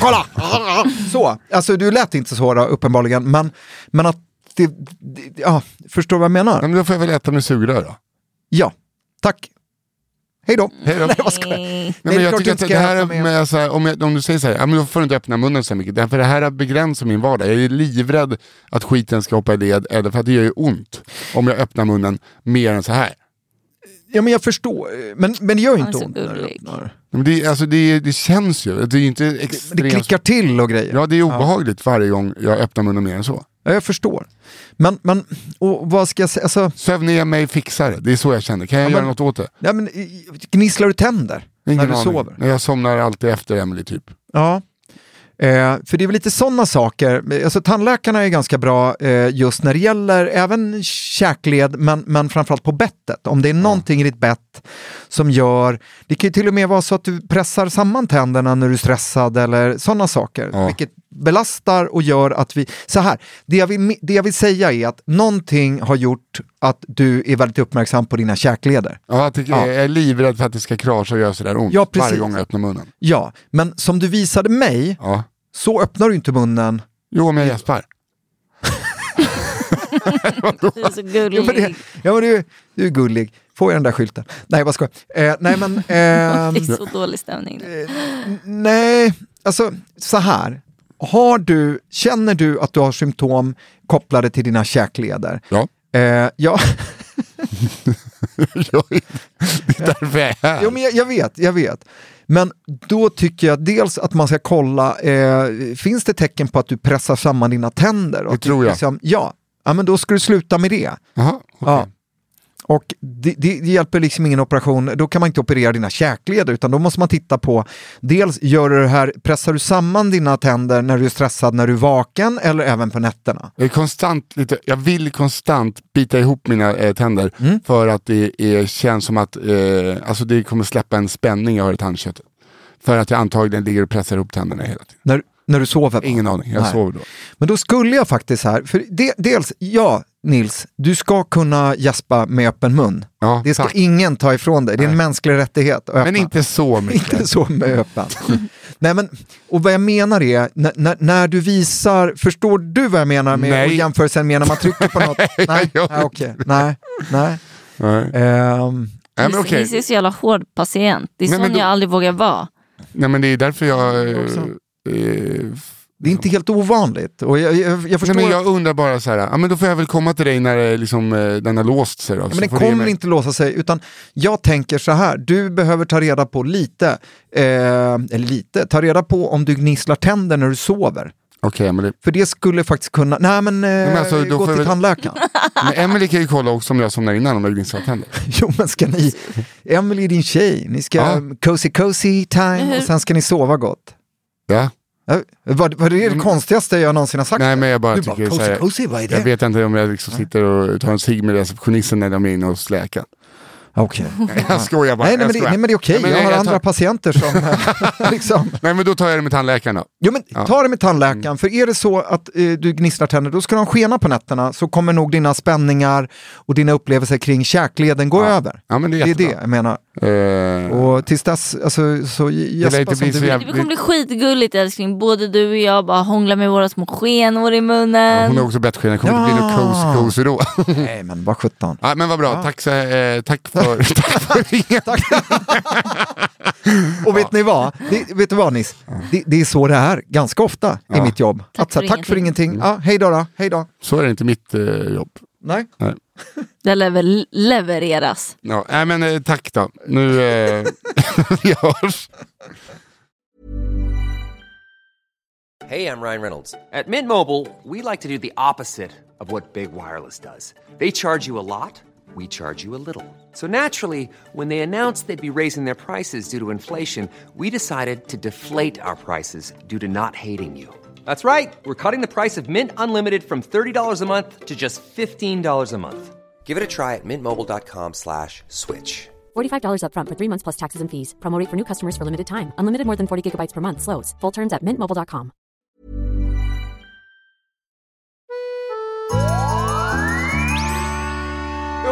kolla! Så, alltså du lät inte så då, uppenbarligen, men, men att det, det, ja, förstår du vad jag menar? Men då får jag väl äta med sugrör då. Ja, tack. Hej då. Hej då. Nej, vad ska jag? Nej. Det men jag tycker att det här med- med, så här, om, jag, om du säger så här, ja, men då får du inte öppna munnen så mycket. Därför det här begränsar min vardag. Jag är livrädd att skiten ska hoppa i led, eller för att det gör ju ont om jag öppnar munnen mer än så här. Ja, men jag förstår, men, men det gör ju inte så ont. när du gullig. öppnar. Men det, alltså, det, det känns ju, det är ju inte extremt. det klickar till och grejer. Ja, det är obehagligt varje gång jag öppnar munnen mer än så. Ja, jag förstår. Men, men och vad ska jag säga? Alltså, Söv ner mig, fixa det. Det är så jag känner. Kan jag Ja, göra men- något åt det? ja, men, gnisslar du tänder Ingen när du aning. sover? Jag somnar alltid efter Emily typ. Ja. Eh, för det är väl lite sådana saker, alltså tandläkarna är ganska bra eh, just när det gäller även käkled men, men framförallt på bettet. Om det är någonting i ditt bett som gör, det kan ju till och med vara så att du pressar samman tänderna när du är stressad eller sådana saker. Ja. Vilket belastar och gör att vi, så här, det jag, vill, det jag vill säga är att någonting har gjort att du är väldigt uppmärksam på dina käkleder. Ja, jag, tycker, Ja. jag är livrädd för att det ska krascha och göra sådär ont Ja, precis. varje gång jag öppnar munnen. Ja, men som du visade mig Ja. så öppnar du inte munnen Jo, om jag gäspar. Du är så gullig. Ja, men, det, ja, men du, du är gullig. Får jag den där skylten? Nej, vad ska eh, Nej, men... ehm, Det är så dålig stämning. nej, alltså så här. Har du, känner du att du har symptom kopplade till dina käkleder? Ja. Eh, ja, det är därför jag är här. jo, men jag, jag vet, jag vet. Men då tycker jag dels att man ska kolla, eh, finns det tecken på att du pressar samman dina tänder? Det tror jag. Liksom, ja. ja, men då ska du sluta med det. Jaha, okej. Ja. Och det, det, det hjälper liksom ingen operation, då kan man inte operera dina käkleder utan då måste man titta på dels, gör du det här, pressar du samman dina tänder när du är stressad, när du är vaken eller även på nätterna? Jag, är konstant lite, jag vill konstant bita ihop mina eh, tänder Mm. för att det är, känns som att eh, alltså det kommer släppa en spänning jag har i tandköttet. För att jag antagligen ligger och pressar ihop tänderna hela tiden. När, när du sover? Ingen aning, jag Nej. sover då. Men då skulle jag faktiskt här, för det, dels, ja Nils, du ska kunna gäspa med öppen mun. Ja, Det ska tack. ingen ta ifrån dig, det är en mänsklig rättighet att öppna. Men inte så mycket. Inte så med öppen. Nej, men, och vad jag menar är, när, när, du visar, förstår du vad jag menar med Nej. och jämförelsen med när man trycker på något? Nej, nej, okej. nej, nej. Nej. Ehm, Nej, men okej. Nisse är så jävla hård patient. Det är Nej, sån men då- jag aldrig vågar vara. Nej men det är därför jag... Eh, eh, det är inte helt ovanligt. Och jag, jag, jag förstår Nej, men jag undrar bara så här, ja, men då får jag väl komma till dig när det liksom, eh, den har låst sig. Då, men ge kommer inte låsa sig, utan jag tänker så här, du behöver ta reda på lite, eh, eller lite, ta reda på om du gnisslar tänder när du sover. Men, det, För det skulle faktiskt kunna, nej men, eh, men alltså, då gå får till väl- tandläkaren. men Emily kan ju kolla också om jag somnar innan om jag gnisslar tänder. Jo men ska ni, Emily är din tjej, ni ska Ja. cozy cozy time och sen ska ni sova gott. Ja? Vad är det Mm. konstigaste jag någonsin har sagt? Nej men jag bara du tycker bara, cozy cozy, vad är det? Jag vet inte om jag liksom sitter och tar en cigg med receptionisten när de är inne och släkar. Okej. Jag skojar bara. Nej, nej, men det, nej men det är okej, men jag har jag andra tar- patienter som liksom Nej men då tar jag det med tandläkaren då. Jo men Ja. ta det med tandläkaren, för är det så att eh, du gnisslar tänder, då ska de skena på nätterna så kommer nog dina spänningar och dina upplevelser kring käkleden gå Ja. över. Ja men det är Det är jättebra. det jag menar. Eh, Och tills dess, alltså, så gäspa inte som bli så Det kommer bli skitgulligt älskling. Både du och jag bara hånglar med våra små skenor i munnen. hon har också bettskena, det kommer inte bli något Ja. cozy då. Nej men vad sjutton. ja, men vad bra, Ja. tack, så, eh, tack för, tack för ringen. Och vet ni vad? Det, vet du vad Nis? Det, det är så det är ganska ofta i Ja. mitt jobb. Tack att, så, för här, tack för ingenting. Mm. Ja, hej då, då, hej då. Så är det inte mitt eh, jobb. Nej. Det lever levereras. Ja, nej men eh, tack då. Nu eh, vi hörs. Hey, I'm Ryan Reynolds. At Mint Mobile, we like to do the opposite of what Big Wireless does. They charge you a lot, we charge you a little. So naturally, when they announced they'd be raising their prices due to inflation, we decided to deflate our prices due to not hating you. That's right. We're cutting the price of Mint Unlimited from $30 a month to just $15 a month. Give it a try at mintmobile.com slash switch. $45 upfront for three months plus taxes and fees. Promo rate for new customers for limited time. Unlimited more than 40 gigabytes per month. Slows. Full terms at mintmobile.com.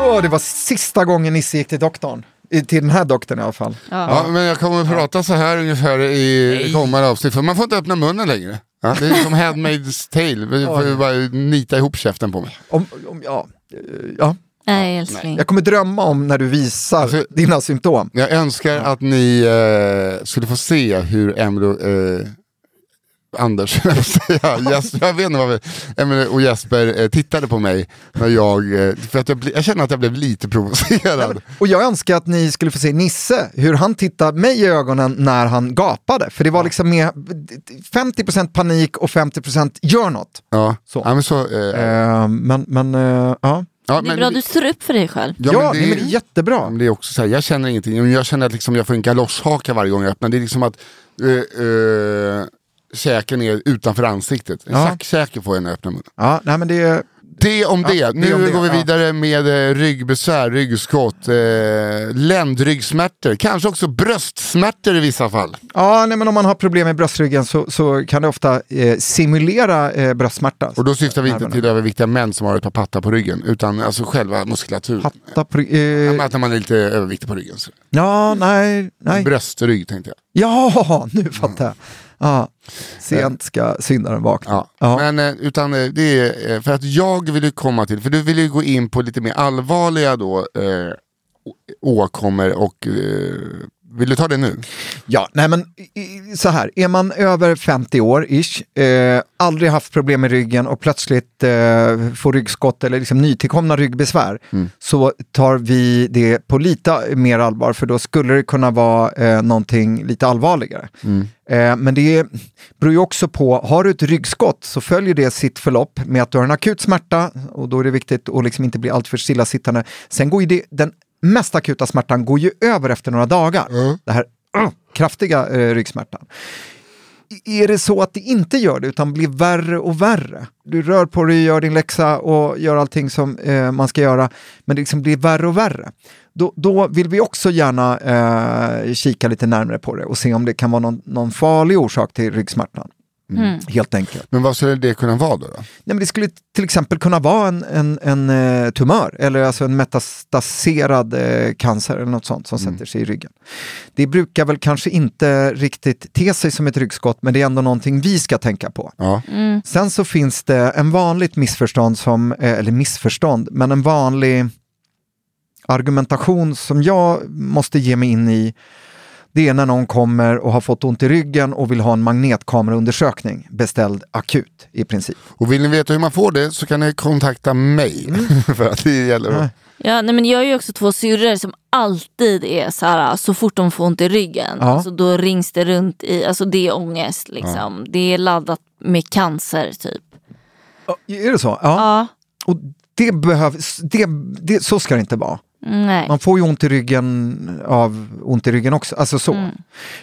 Åh, det var sista gången Nisse gick till doktorn. Till den här doktorn i alla fall. Ja, men jag kommer att prata så här ungefär i kommande avsnitt, för man får inte öppna munnen längre. Ja, det är som Handmaid's Tale, vi får ju bara nita ihop käften på mig. Om, om, ja, ja. Nej älskling. Jag kommer drömma om när du visar Alltså- dina symptom. Jag önskar att ni eh, skulle få se hur Emily och eh, Anders, jag Jesper, jag vet inte vad vi, Emily och Jesper eh, tittade på mig när jag, eh, för att jag, jag känner att jag blev lite provocerad. Och jag önskar att ni skulle få se Nisse, hur han tittade mig i ögonen när han gapade. För det var liksom med 50% panik och 50% gör något. Ja, Så. ja men så, eh, Eh, men men eh, ja, ja, Det är bra, du står upp för dig själv. ja, men nej, men det är jättebra. Men det är också så här, jag känner ingenting, Men jag känner att liksom jag får en galosshaka varje gång jag öppnar. Det är liksom att eh, eh, käken är utanför ansiktet. En Ja. sackkäke får jag när jag öppnar munnen. Ja, nej, men det är, Det om det. Ja, det nu om det, går vi ja. vidare med eh, ryggbesvär, ryggskott, eh, ländryggsmärtor, kanske också bröstsmärtor i vissa fall. ja, nej, men om man har problem med bröstryggen så, så kan det ofta eh, simulera eh, bröstsmärta. Och då syftar vi inte till överviktiga män som har ett par pattar på ryggen, utan alltså själva muskulaturen. Hatta på, Ja, eh, men Att man är lite överviktig på ryggen. Så. ja, nej, nej. Bröstrygg tänkte jag. Ja, nu fattar jag. Ja, sent ska syndaren vakna. Ja. Men eh, utan eh, det är eh, för att jag vill ju komma till, för du vill ju gå in på lite mer allvarliga då eh, åkommor och eh, vill du ta det nu? Ja, nej men så här, är man över 50 år ish, eh, aldrig haft problem med ryggen och plötsligt eh, får ryggskott eller liksom nytillkomna ryggbesvär så tar vi det på lite mer allvar för då skulle det kunna vara eh, någonting lite allvarligare. Eh, men det beror ju också på, har du ett ryggskott så följer det sitt förlopp med att du har en akut smärta och då är det viktigt att liksom inte bli alltför stillasittande. Sen går ju det, den mest akuta smärtan går ju över efter några dagar. Det här uh, kraftiga eh, ryggsmärtan. I- Är det så att det inte gör det utan blir värre och värre? Du rör på dig, gör din läxa och gör allting som eh, man ska göra, men det liksom blir värre och värre. Då, då vill vi också gärna eh, kika lite närmare på det och se om det kan vara någon, någon farlig orsak till ryggsmärtan. Helt enkelt. Men vad skulle det kunna vara då? då? Nej, men det skulle till exempel kunna vara en, en, en eh, tumör eller alltså en metastaserad eh, cancer eller något sånt som sätter sig i ryggen. Det brukar väl kanske inte riktigt te sig som ett ryggskott men det är ändå någonting vi ska tänka på. Ja. Sen så finns det en vanligt missförstånd som, eh, eller missförstånd, men en vanlig argumentation som jag måste ge mig in i det är när någon kommer och har fått ont i ryggen och vill ha en magnetkameraundersökning beställd akut i princip. Och vill ni veta hur man får det så kan ni kontakta mig. för att det gäller att... Ja, nej, men jag har ju också två syrror som alltid är så här, så fort de får ont i ryggen, Ja. alltså, då rings det runt i, alltså det är ångest liksom. Det är laddat med cancer typ. Är det så? Ja. Ja, Och det behövs, det, det, så ska det inte vara. Nej. Man får ju ont i ryggen av ont i ryggen också. Alltså så.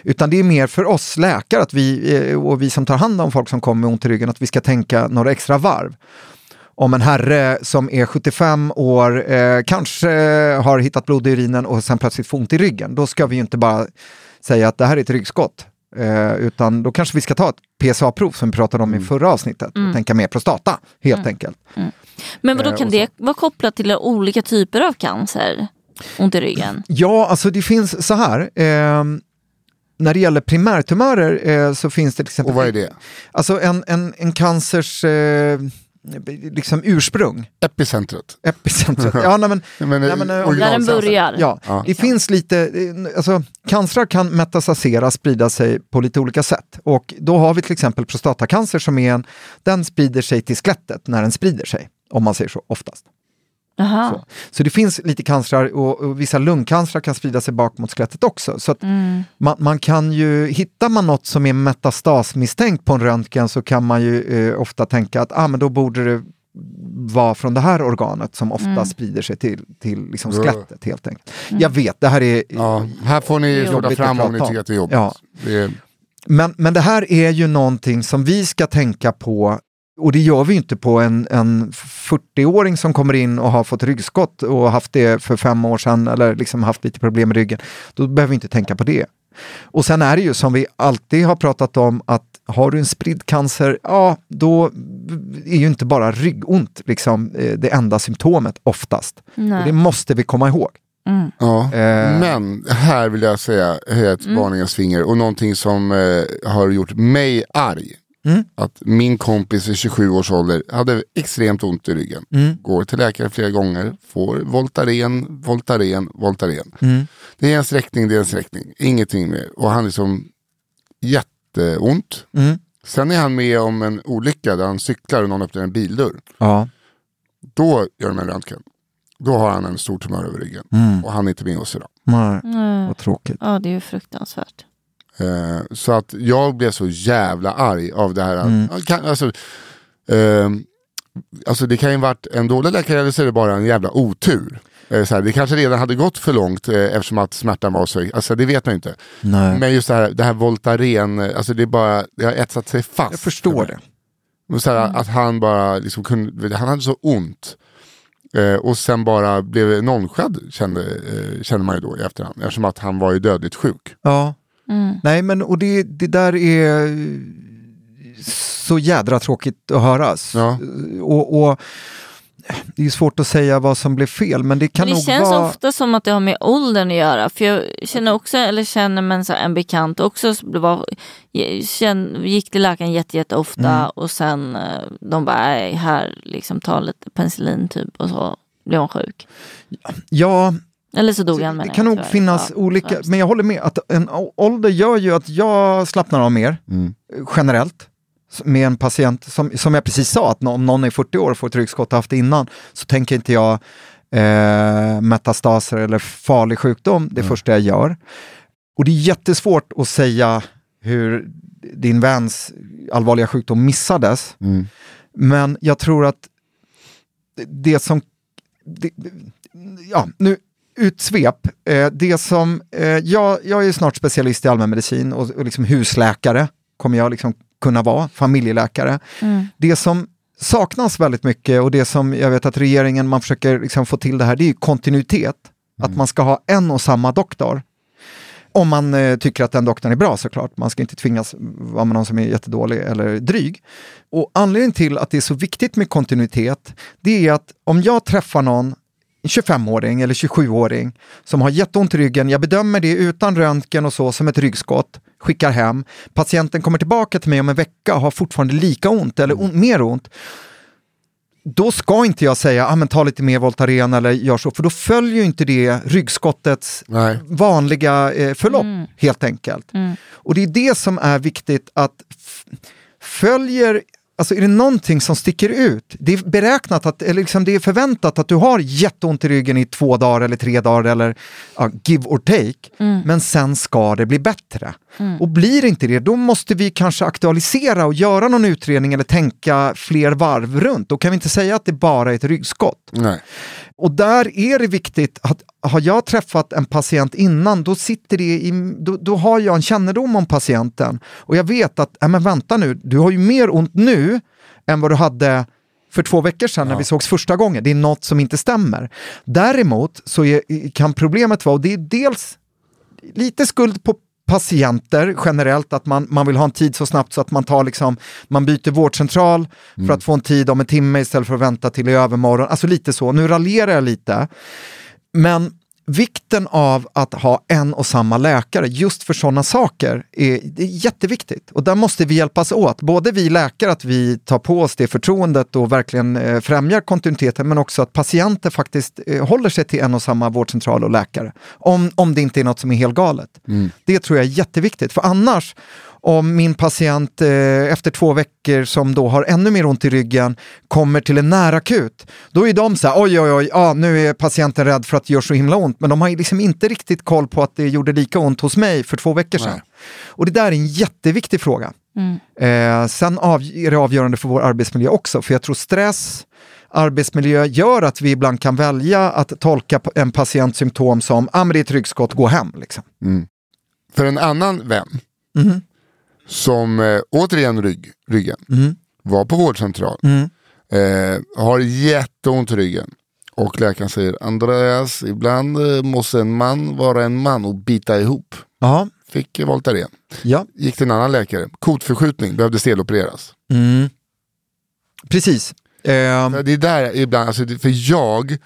Utan det är mer för oss läkare att vi, eh, och vi som tar hand om folk som kommer med ont i ryggen att vi ska tänka några extra varv. Om en herre som är 75 år eh, kanske har hittat blod i urinen och sen plötsligt får ont i ryggen. Då ska vi ju inte bara säga att det här är ett ryggskott. Eh, utan då kanske vi ska ta ett PSA-prov som vi pratade om i förra avsnittet och tänka mer prostata helt enkelt. Men vadå Eh, kan det vara kopplat till olika typer av cancer? Ont i ryggen? Ja, alltså det finns så här. ehm, när det gäller primärtumörer eh, så finns det till exempel... Och vad är det? Alltså en, en, en cancers eh, liksom ursprung, Epicentret. epicentret. ja, nej, men, menar, nej, men, eh, Där den börjar? Ja, Ja. det finns lite, eh, alltså cancrar kan metastasera, sprida sig på lite olika sätt. Och då har vi till exempel prostatacancer som är en, den sprider sig till skelettet när den sprider sig, om man säger så, oftast. Så. så det finns lite cancrar och, och vissa lungcancrar kan sprida sig bak mot skelettet också. Så att man, man kan ju, hittar man något som är metastasmisstänkt på en röntgen så kan man ju eh, ofta tänka att ah, men då borde det vara från det här organet som ofta sprider sig till, till liksom skelettet helt enkelt. Jag vet, det här är Ja, här får ni att fram om ni tycker att det är jobbigt. Ja. Det är, Men, men det här är ju någonting som vi ska tänka på och det gör vi inte på en, en 40-åring som kommer in och har fått ryggskott och haft det för fem år sedan eller liksom haft lite problem med ryggen. Då behöver vi inte tänka på det. Och sen är det ju som vi alltid har pratat om att har du en spridd cancer, ja då är ju inte bara ryggont liksom, eh, det enda symptomet oftast. Det måste vi komma ihåg. Ja. Eh. Men här vill jag säga höja ett varningens finger och någonting som eh, har gjort mig arg. Mm. Att min kompis i 27 års ålder hade extremt ont i ryggen. Mm. Går till läkare flera gånger, får Voltaren, Voltaren, Voltaren. Mm. Det är en sträckning, det är en sträckning. Ingenting mer. Och han är liksom jätteont. Mm. Sen är han med om en olycka där han cyklar och någon öppnar en bildörr. Ja. Då gör de en röntgen. Då har han en stor tumör över ryggen. Mm. Och han är inte med oss idag. Nej, Mm. vad tråkigt. Ja, det är ju fruktansvärt. Eh, så att jag blev så jävla arg av det här. Mm. Alltså, eh, alltså det kan ju varit en dålig läkare eller så är det bara en jävla otur. Eh, så här, det kanske redan hade gått för långt eh, eftersom att smärtan var så, alltså det vet man inte. Nej. Men just det här, det här Voltaren, eh, alltså det, är bara, det har etsat sig fast. Jag förstår det. Och så här, Att han bara liksom kunde, han hade så ont. Eh, och sen bara blev nonchad kände, eh, kände man ju då i efterhand. Eftersom att han var ju dödligt sjuk. Ja. Mm. Nej, men och det, det där är så jädra tråkigt att höras. Ja. Och, och det är ju svårt att säga vad som blev fel, men det kan Men det nog känns vara... ofta som att det har med åldern att göra. För jag känner också, eller känner men så en bekant också, var, känn, gick till läkaren jätte, jätte ofta Mm. och sen eh, de bara, här liksom ta lite penicillin typ och så blev hon sjuk. Ja, Eller så dog han det menar kan nog tyvärr. finnas Ja, olika, men jag håller med att en ålder gör ju att jag slappnar av mer Mm. generellt med en patient, som, som jag precis sa, att om någon är 40 år och får ett ryggskott och haft det innan, så tänker inte jag eh, metastaser eller farlig sjukdom det första jag gör. Och det är jättesvårt att säga hur din väns allvarliga sjukdom missades, Mm. men jag tror att det som... Det, ja, nu utsvep. Eh, det som, eh, jag, jag är snart specialist i allmänmedicin och, och liksom husläkare kommer jag liksom kunna vara, familjeläkare. Mm. Det som saknas väldigt mycket och det som jag vet att regeringen, man försöker liksom få till det här, det är ju kontinuitet. Att man ska ha en och samma doktor. Om man eh, tycker att den doktorn är bra såklart. Man ska inte tvingas vara med någon som är jättedålig eller dryg. Och anledningen till att det är så viktigt med kontinuitet, det är att om jag träffar någon, 25-åring eller 27-åring, som har jätteont i ryggen, jag bedömer det utan röntgen och så som ett ryggskott, skickar hem, patienten kommer tillbaka till mig om en vecka och har fortfarande lika ont eller ont, mer ont, då ska inte jag säga ah, men ta lite mer Voltaren eller gör så, för då följer ju inte det ryggskottets Nej. vanliga eh, förlopp Mm. helt enkelt. Mm. Och det är det som är viktigt att följer, alltså är det någonting som sticker ut, det är beräknat att, eller liksom det är förväntat att du har jätteont i ryggen i två dagar eller tre dagar eller ja, give or take, Mm. men sen ska det bli bättre. Och blir det inte det, då måste vi kanske aktualisera och göra någon utredning eller tänka fler varv runt. Då kan vi inte säga att det bara är ett ryggskott. Nej. Och där är det viktigt att har jag träffat en patient innan, då, sitter det i, då, då har jag en kännedom om patienten. Och jag vet att, äh, men vänta nu, du har ju mer ont nu än vad du hade för två veckor sedan när vi sågs första gången. Det är något som inte stämmer. Däremot så är, kan problemet vara, och det är dels lite skuld på patienter generellt, att man, man vill ha en tid så snabbt så att man tar liksom, man byter vårdcentral för att få en tid om en timme istället för att vänta till i övermorgon. Alltså lite så, nu raljerar jag lite. Men vikten av att ha en och samma läkare just för sådana saker är, är jätteviktigt. Och där måste vi hjälpas åt. Både vi läkare, att vi tar på oss det förtroendet och verkligen eh, främjar kontinuiteten, men också att patienter faktiskt eh, håller sig till en och samma vårdcentral och läkare. Om, om det inte är något som är helt galet. Det tror jag är jätteviktigt, för annars om min patient eh, efter två veckor som då har ännu mer ont i ryggen kommer till en närakut, då är de så här, oj oj oj, ja, nu är patienten rädd för att det gör så himla ont, men de har liksom inte riktigt koll på att det gjorde lika ont hos mig för två veckor sedan. Nej. Och det där är en jätteviktig fråga. Eh, sen av, är det avgörande för vår arbetsmiljö också, för jag tror stress, arbetsmiljö gör att vi ibland kan välja att tolka en patients symptom som, ah, men det är ett ryggskott, gå hem. Liksom. För en annan vän Mhm. Som eh, återigen rygg, ryggen Mm. var på vårdcentral. Mm. Eh, har jätteont i ryggen. Och läkaren säger Andreas, ibland eh, måste en man vara en man och bita ihop. Ja, fick Voltaren. Ja. Gick till en annan läkare, kotförskjutning, behövde stelopereras. Mm. Precis. Eh, Det är där ibland, alltså, för jag,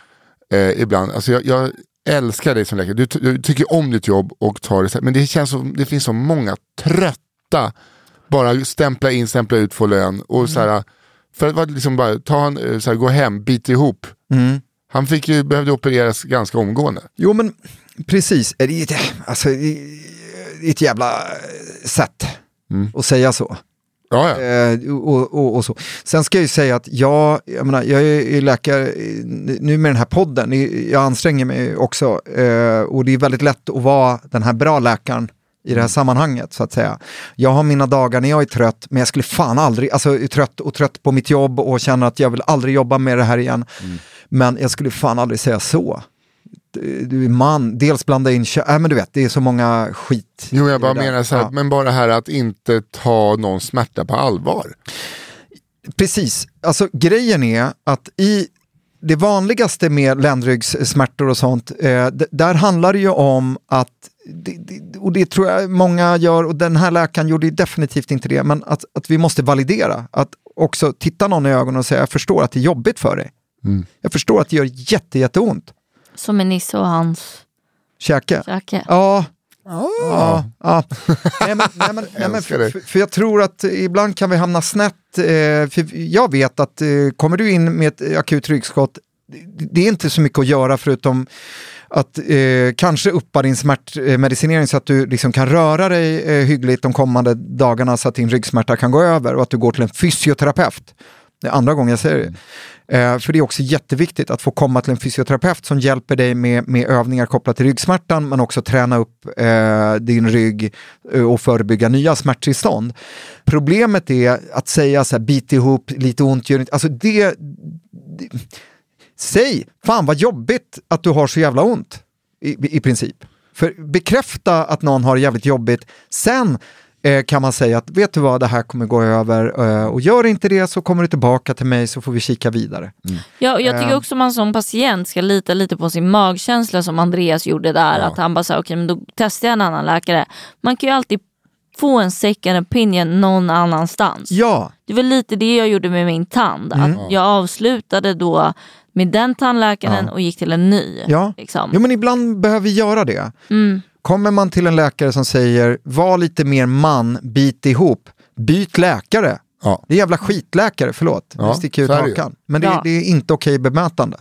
eh, ibland, alltså jag, jag älskar dig som läkare, du, du tycker om ditt jobb och tar det, men det känns som, det finns så många trötta, bara stämpla in, stämpla ut, få lön och så här, för att liksom bara, ta han, eh, så här, gå hem, bit ihop. mm. Han fick ju, behövde opereras ganska omgående. Jo men precis, det är ett, alltså, ett jävla eh, sätt Mm. att säga så. Ja. Eh, och, och, och så. Sen ska jag ju säga att jag, jag, menar, jag är läkare eh, nu med den här podden, jag anstränger mig också eh, och det är väldigt lätt att vara den här bra läkaren i det här sammanhanget så att säga. Jag har mina dagar när jag är trött, men jag skulle fan aldrig, alltså är trött och trött på mitt jobb och känner att jag vill aldrig jobba med det här igen. Men jag skulle fan aldrig säga så. Du är man, dels blanda in kö- äh, men du vet, det är så många skit. Jo, jag bara menar så här, Ja. men bara det här att inte ta någon smärta på allvar. Precis, alltså grejen är att i det vanligaste med ländryggssmärtor och sånt, eh, d- där handlar det ju om att, det, det, och det tror jag många gör, och den här läkaren gjorde ju definitivt inte det, men att, att vi måste validera, att också titta någon i ögonen och säga jag förstår att det är jobbigt för dig. Jag förstår att det gör jätte, jätteont. Som med Nisse och hans Käke. käke. Ja. Ja, ja. Nej, men, nej, men, nej, men, Älskar det. för, för jag tror att ibland kan vi hamna snett. Eh, för jag vet att eh, kommer du in med ett akut ryggskott, det, det är inte så mycket att göra förutom att eh, kanske uppa din smärtmedicinering så att du liksom kan röra dig eh, hyggligt de kommande dagarna så att din ryggsmärta kan gå över och att du går till en fysioterapeut. Det är andra gången jag säger det. Eh, för det är också jätteviktigt att få komma till en fysioterapeut som hjälper dig med, med övningar kopplat till ryggsmärtan men också träna upp eh, din rygg eh, och förebygga nya smärttillstånd. Problemet är att säga så här, bit ihop, lite ont gör inte, alltså det, det Säg, fan vad jobbigt att du har så jävla ont i, i princip. För bekräfta att någon har det jävligt jobbigt, sen eh, kan man säga att vet du vad, det här kommer gå över eh, och gör inte det så kommer du tillbaka till mig så får vi kika vidare. Ja, och jag tycker Eh. också man som patient ska lita lite på sin magkänsla som Andreas gjorde där. Att han bara sa okej men då testar jag en annan läkare. Man kan ju alltid få en second opinion någon annanstans. Ja, Det var lite det jag gjorde med min tand. Mm. Att jag avslutade då med den tandläkaren och gick till en ny. ja. Liksom. Jo, men ibland behöver vi göra det. Mm. Kommer man till en läkare som säger var lite mer man, bit ihop, byt läkare. Ja. Det är jävla skitläkare, förlåt. Ja, nu sticker jag ut hakan. Men det, Ja. det är inte okej bemötande.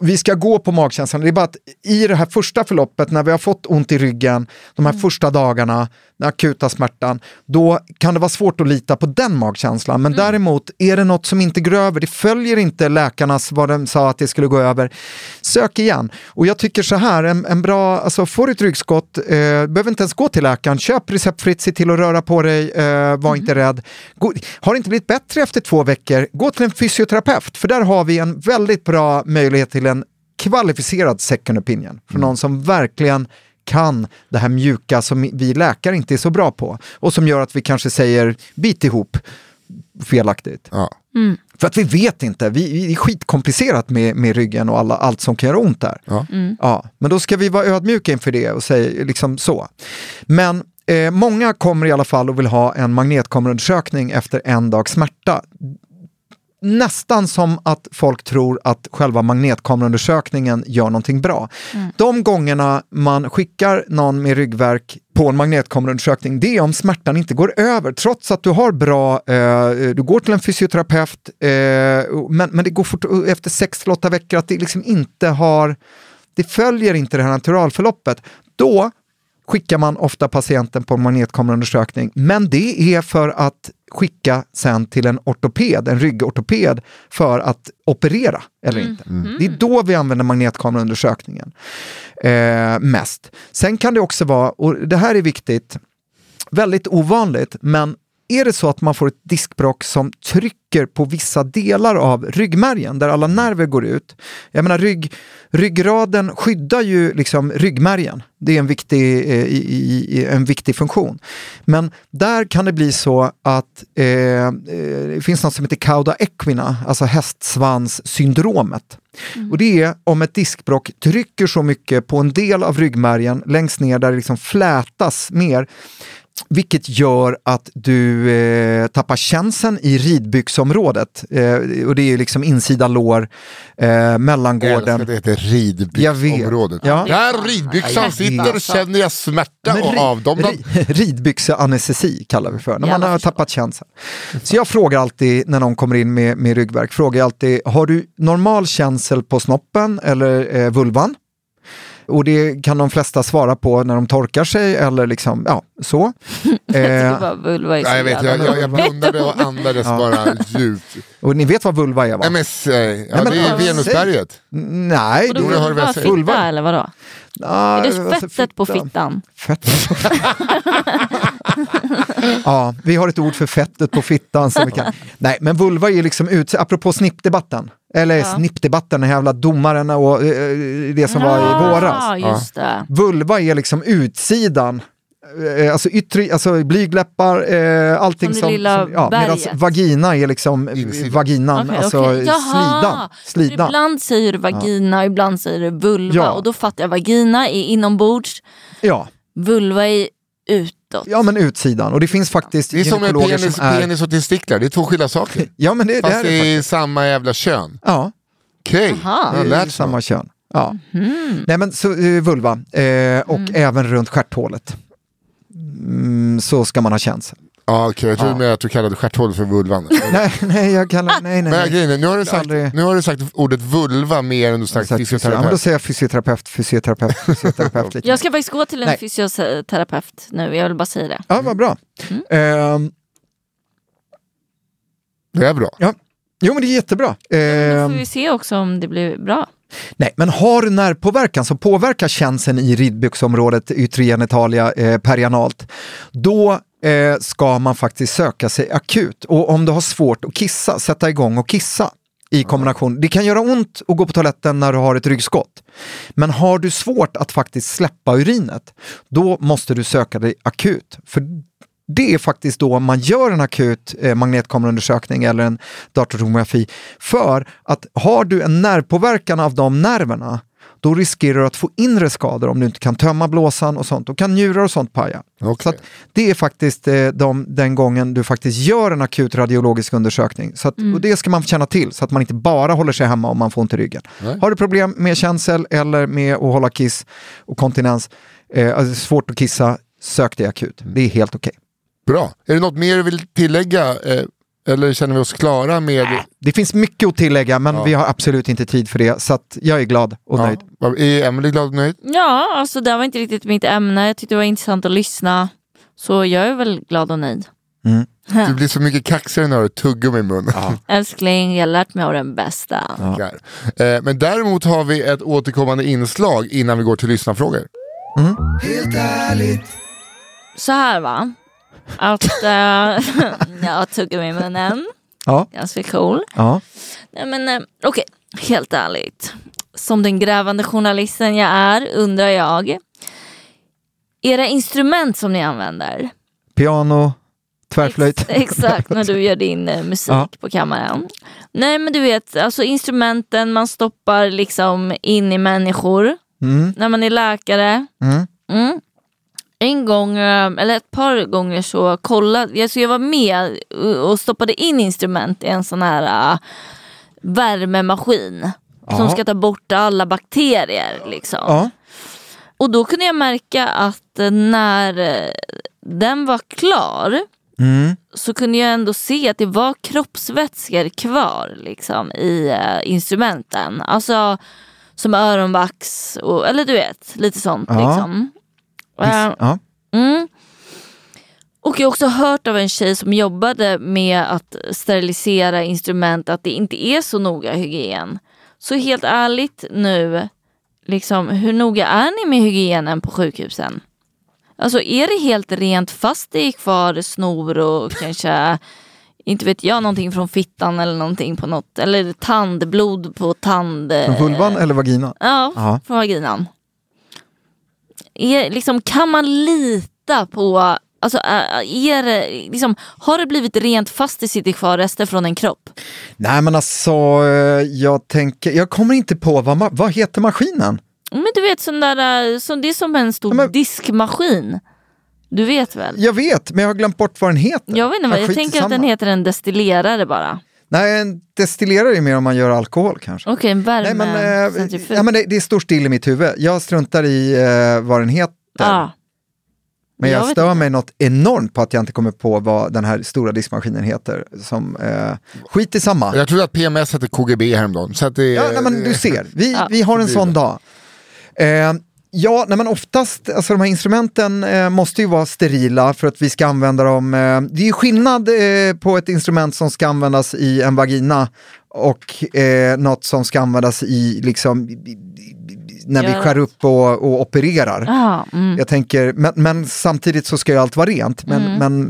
Vi ska gå på magkänslan. Det är bara att i det här första förloppet, när vi har fått ont i ryggen, de här första dagarna, den akuta smärtan, då kan det vara svårt att lita på den magkänslan. Men däremot, är det något som inte går över, det följer inte läkarnas, vad de sa att det skulle gå över, sök igen. Och jag tycker så här, en, en bra, alltså får du ett ryggskott, eh, behöver inte ens gå till läkaren, köp receptfritt, se till att röra på dig, eh, var inte rädd. Gå, har det inte blivit bättre efter två veckor, gå till en fysioterapeut, för där har vi en väldigt bra möjlighet till en kvalificerad second opinion, från någon som verkligen kan det här mjuka som vi läkare inte är så bra på och som gör att vi kanske säger bit ihop felaktigt. Ja. För att vi vet inte, vi, är skitkomplicerat med, med ryggen och alla, allt som kan göra ont där. Ja. Ja, men då ska vi vara ödmjuka inför det och säga liksom så. Men eh, många kommer i alla fall och vill ha en magnetkameraundersökning efter en dags smärta. Nästan som att folk tror att själva magnetkameraundersökningen gör någonting bra. De gångerna man skickar någon med ryggverk på en magnetkameraundersökning, det är om smärtan inte går över. Trots att du har bra, eh, du går till en fysioterapeut, eh, men, men det går fort, efter 6-8 veckor att det liksom inte har, det följer inte det här naturalförloppet. Då skickar man ofta patienten på en magnetkameraundersökning, men det är för att skicka sen till en ortoped, en ryggortoped, för att operera eller inte. Det är då vi använder magnetkameraundersökningen eh, mest. Sen kan det också vara, och det här är viktigt, väldigt ovanligt, men är det så att man får ett diskbråck som trycker på vissa delar av ryggmärgen där alla nerver går ut. Jag menar rygg, ryggraden skyddar ju liksom ryggmärgen. Det är en viktig, eh, i, i, en viktig funktion. Men där kan det bli så att eh, eh, det finns något som heter cauda equina, alltså hästsvanssyndromet. Mm. Och det är om ett diskbråck trycker så mycket på en del av ryggmärgen längst ner där det liksom flätas mer vilket gör att du eh, tappar känseln i ridbyxområdet. Eh, och det är liksom insida lår, eh, mellangården. Jag älskar det heter ridbyxområdet. Ja. Där ridbyxan sitter känner jag smärta Men, och avdomnad. Ridbyxeanestesi kallar vi för, när man har tappat känseln. Så jag frågar alltid när någon kommer in med, med ryggverk, frågar jag alltid, har du normal känsel på snoppen eller eh, vulvan? Och det kan de flesta svara på när de torkar sig eller liksom, ja, så. eh, vulva ja, jag vet, jag, jag, jag blundade och andades ja. bara djupt. Och ni vet vad vulva är va? MS, ja, Nej, men, det är Venusberget. Nej. Och då, det vulva, fitta vulva. eller vadå? Ah, är det alltså, fettet fitta. på fittan? Fettet på Ja, vi har ett ord för fettet på fittan. Som vi kan. Nej, men vulva är liksom ut, apropå snippdebatten. Eller ja. snippdebatten, den jävla domaren och eh, det som ja, var i våras. Just det. Vulva är liksom utsidan eh, alltså yttre, alltså blygläppar, eh, allting som, som ja, medan vagina är liksom Insidan. vaginan, okay, alltså okay. slidan. slidan. Ibland säger du vagina, ja. ibland säger du vulva ja. och då fattar jag vagina är inombords, ja. vulva är utåt. Ja men utsidan och det finns faktiskt Det är som med penis, som är... penis och testiklar, det är två skilda saker. ja, men det, Fast det är, det är samma jävla kön. Ja. Okej, okay. har lärt samma kön. Ja. Mm. Nej men så, uh, vulva eh, och mm. även runt stjärthålet. Mm, så ska man ha känsel. Ja, okej, okay. jag trodde ja. att du kallade stjärthålet för vulvan. nej, nej, jag kallar, nej, nej. Men grejen, nu, har du sagt, aldrig... nu har du sagt ordet vulva mer än du sagt, fysioterapeut. Ja, då säger jag fysioterapeut, fysioterapeut, fysioterapeut. lite. Jag ska faktiskt gå till en nej. fysioterapeut nu, jag vill bara säga det. Ja, vad bra. Mm. Uh, det är bra. Ja. Jo, men det är jättebra. Uh, ja, då får ehm. vi se också om det blir bra. Nej, men har du nervpåverkan som påverkar känseln i ridbyxområdet, yttre genitalia, eh, perianalt, då eh, ska man faktiskt söka sig akut. Och om du har svårt att kissa, sätta igång och kissa i kombination. Det kan göra ont att gå på toaletten när du har ett ryggskott. Men har du svårt att faktiskt släppa urinet, då måste du söka dig akut. För det är faktiskt då man gör en akut eh, magnetkameraundersökning eller en datortomografi. För att har du en nervpåverkan av de nerverna, då riskerar du att få inre skador om du inte kan tömma blåsan och sånt. Då kan njurar och sånt paja. Okay. Så det är faktiskt eh, de, den gången du faktiskt gör en akut radiologisk undersökning. Så att, mm. Och det ska man känna till så att man inte bara håller sig hemma om man får ont i ryggen. Nej. Har du problem med känsel eller med att hålla kiss och kontinens, eh, alltså svårt att kissa, sök dig akut. Det är helt okej. Okay. Bra. Är det något mer du vill tillägga? Eh, eller känner vi oss klara med... Det finns mycket att tillägga men ja. vi har absolut inte tid för det. Så att jag är glad och ja. nöjd. Är Emelie glad och nöjd? Ja, alltså det var inte riktigt mitt ämne. Jag tyckte det var intressant att lyssna. Så jag är väl glad och nöjd. Mm. Du blir så mycket kaxigare när du tuggar i munnen. Ja. Älskling, jag har lärt mig av den bästa. Ja. Eh, men däremot har vi ett återkommande inslag innan vi går till lyssnarfrågor. Mm. Helt ärligt. Så här va att äh, jag tuggar i munnen. Ja. Ganska cool. Ja. Nej, men äh, okej, okay. helt ärligt. Som den grävande journalisten jag är undrar jag. Era instrument som ni använder. Piano, tvärflöjt. Ex exakt, när du gör din äh, musik ja. på kammaren. Nej men du vet, alltså instrumenten man stoppar liksom in i människor. Mm. När man är läkare. Mm. Mm en gång, eh, eller ett par gånger så kollade, alltså jag var med och stoppade in instrument i en sån här uh, värmemaskin. Ja. Som ska ta bort alla bakterier. Liksom. Och då kunde jag märka att eh, när den var klar mm. så kunde jag ändå se att det var kroppsvätskor kvar liksom, i uh, instrumenten. Alltså som öronvax, och, eller du vet, lite sånt. Liksom. Uh, ja. Mm. Och jag har också hört av en tjej som jobbade med att sterilisera instrument att det inte är så noga hygien. Så helt ärligt nu, liksom, hur noga är ni med hygienen på sjukhusen? Alltså är det helt rent fast det är kvar snor och kanske inte vet jag någonting från fittan eller någonting på något eller tandblod på tand... Från vulvan eller vagina? Ja, Ja. från vaginan. Är, liksom, kan man lita på, alltså, är, liksom, har det blivit rent fast det sitter kvar rester från en kropp? Nej men alltså, eh, jag tänker, jag kommer inte på, vad, vad heter maskinen? Men du vet sån där, eh, som, det är som en stor Ja, men- diskmaskin. Du vet väl? Jag vet, men jag har glömt bort vad den heter. Jag vet inte, jag skiter tänker att den heter en destillerare bara. Nej, en destillerare är mer om man gör alkohol kanske. Okej, en Nej, men, eh, värmecentrifug. ja, men det, det står still i mitt huvud. Jag struntar i eh, vad den heter. Ja. Men jag jag stör inte. mig något enormt på att jag inte kommer på vad den här stora diskmaskinen heter. Som, eh, skit i samma. Jag trodde att PMS hette KGB häromdagen. Så att det, Ja, nej, men du ser, vi, Ja. vi har en sån dag. Eh, ja, nej, men oftast, alltså de här instrumenten eh, måste ju vara sterila för att vi ska använda dem. Eh, det är ju skillnad eh, på ett instrument som ska användas i en vagina och eh, något som ska användas i, liksom, när vi skär upp och, och opererar. Ja, mm. Jag tänker, men, men samtidigt så ska ju allt vara rent. Men, Mm. men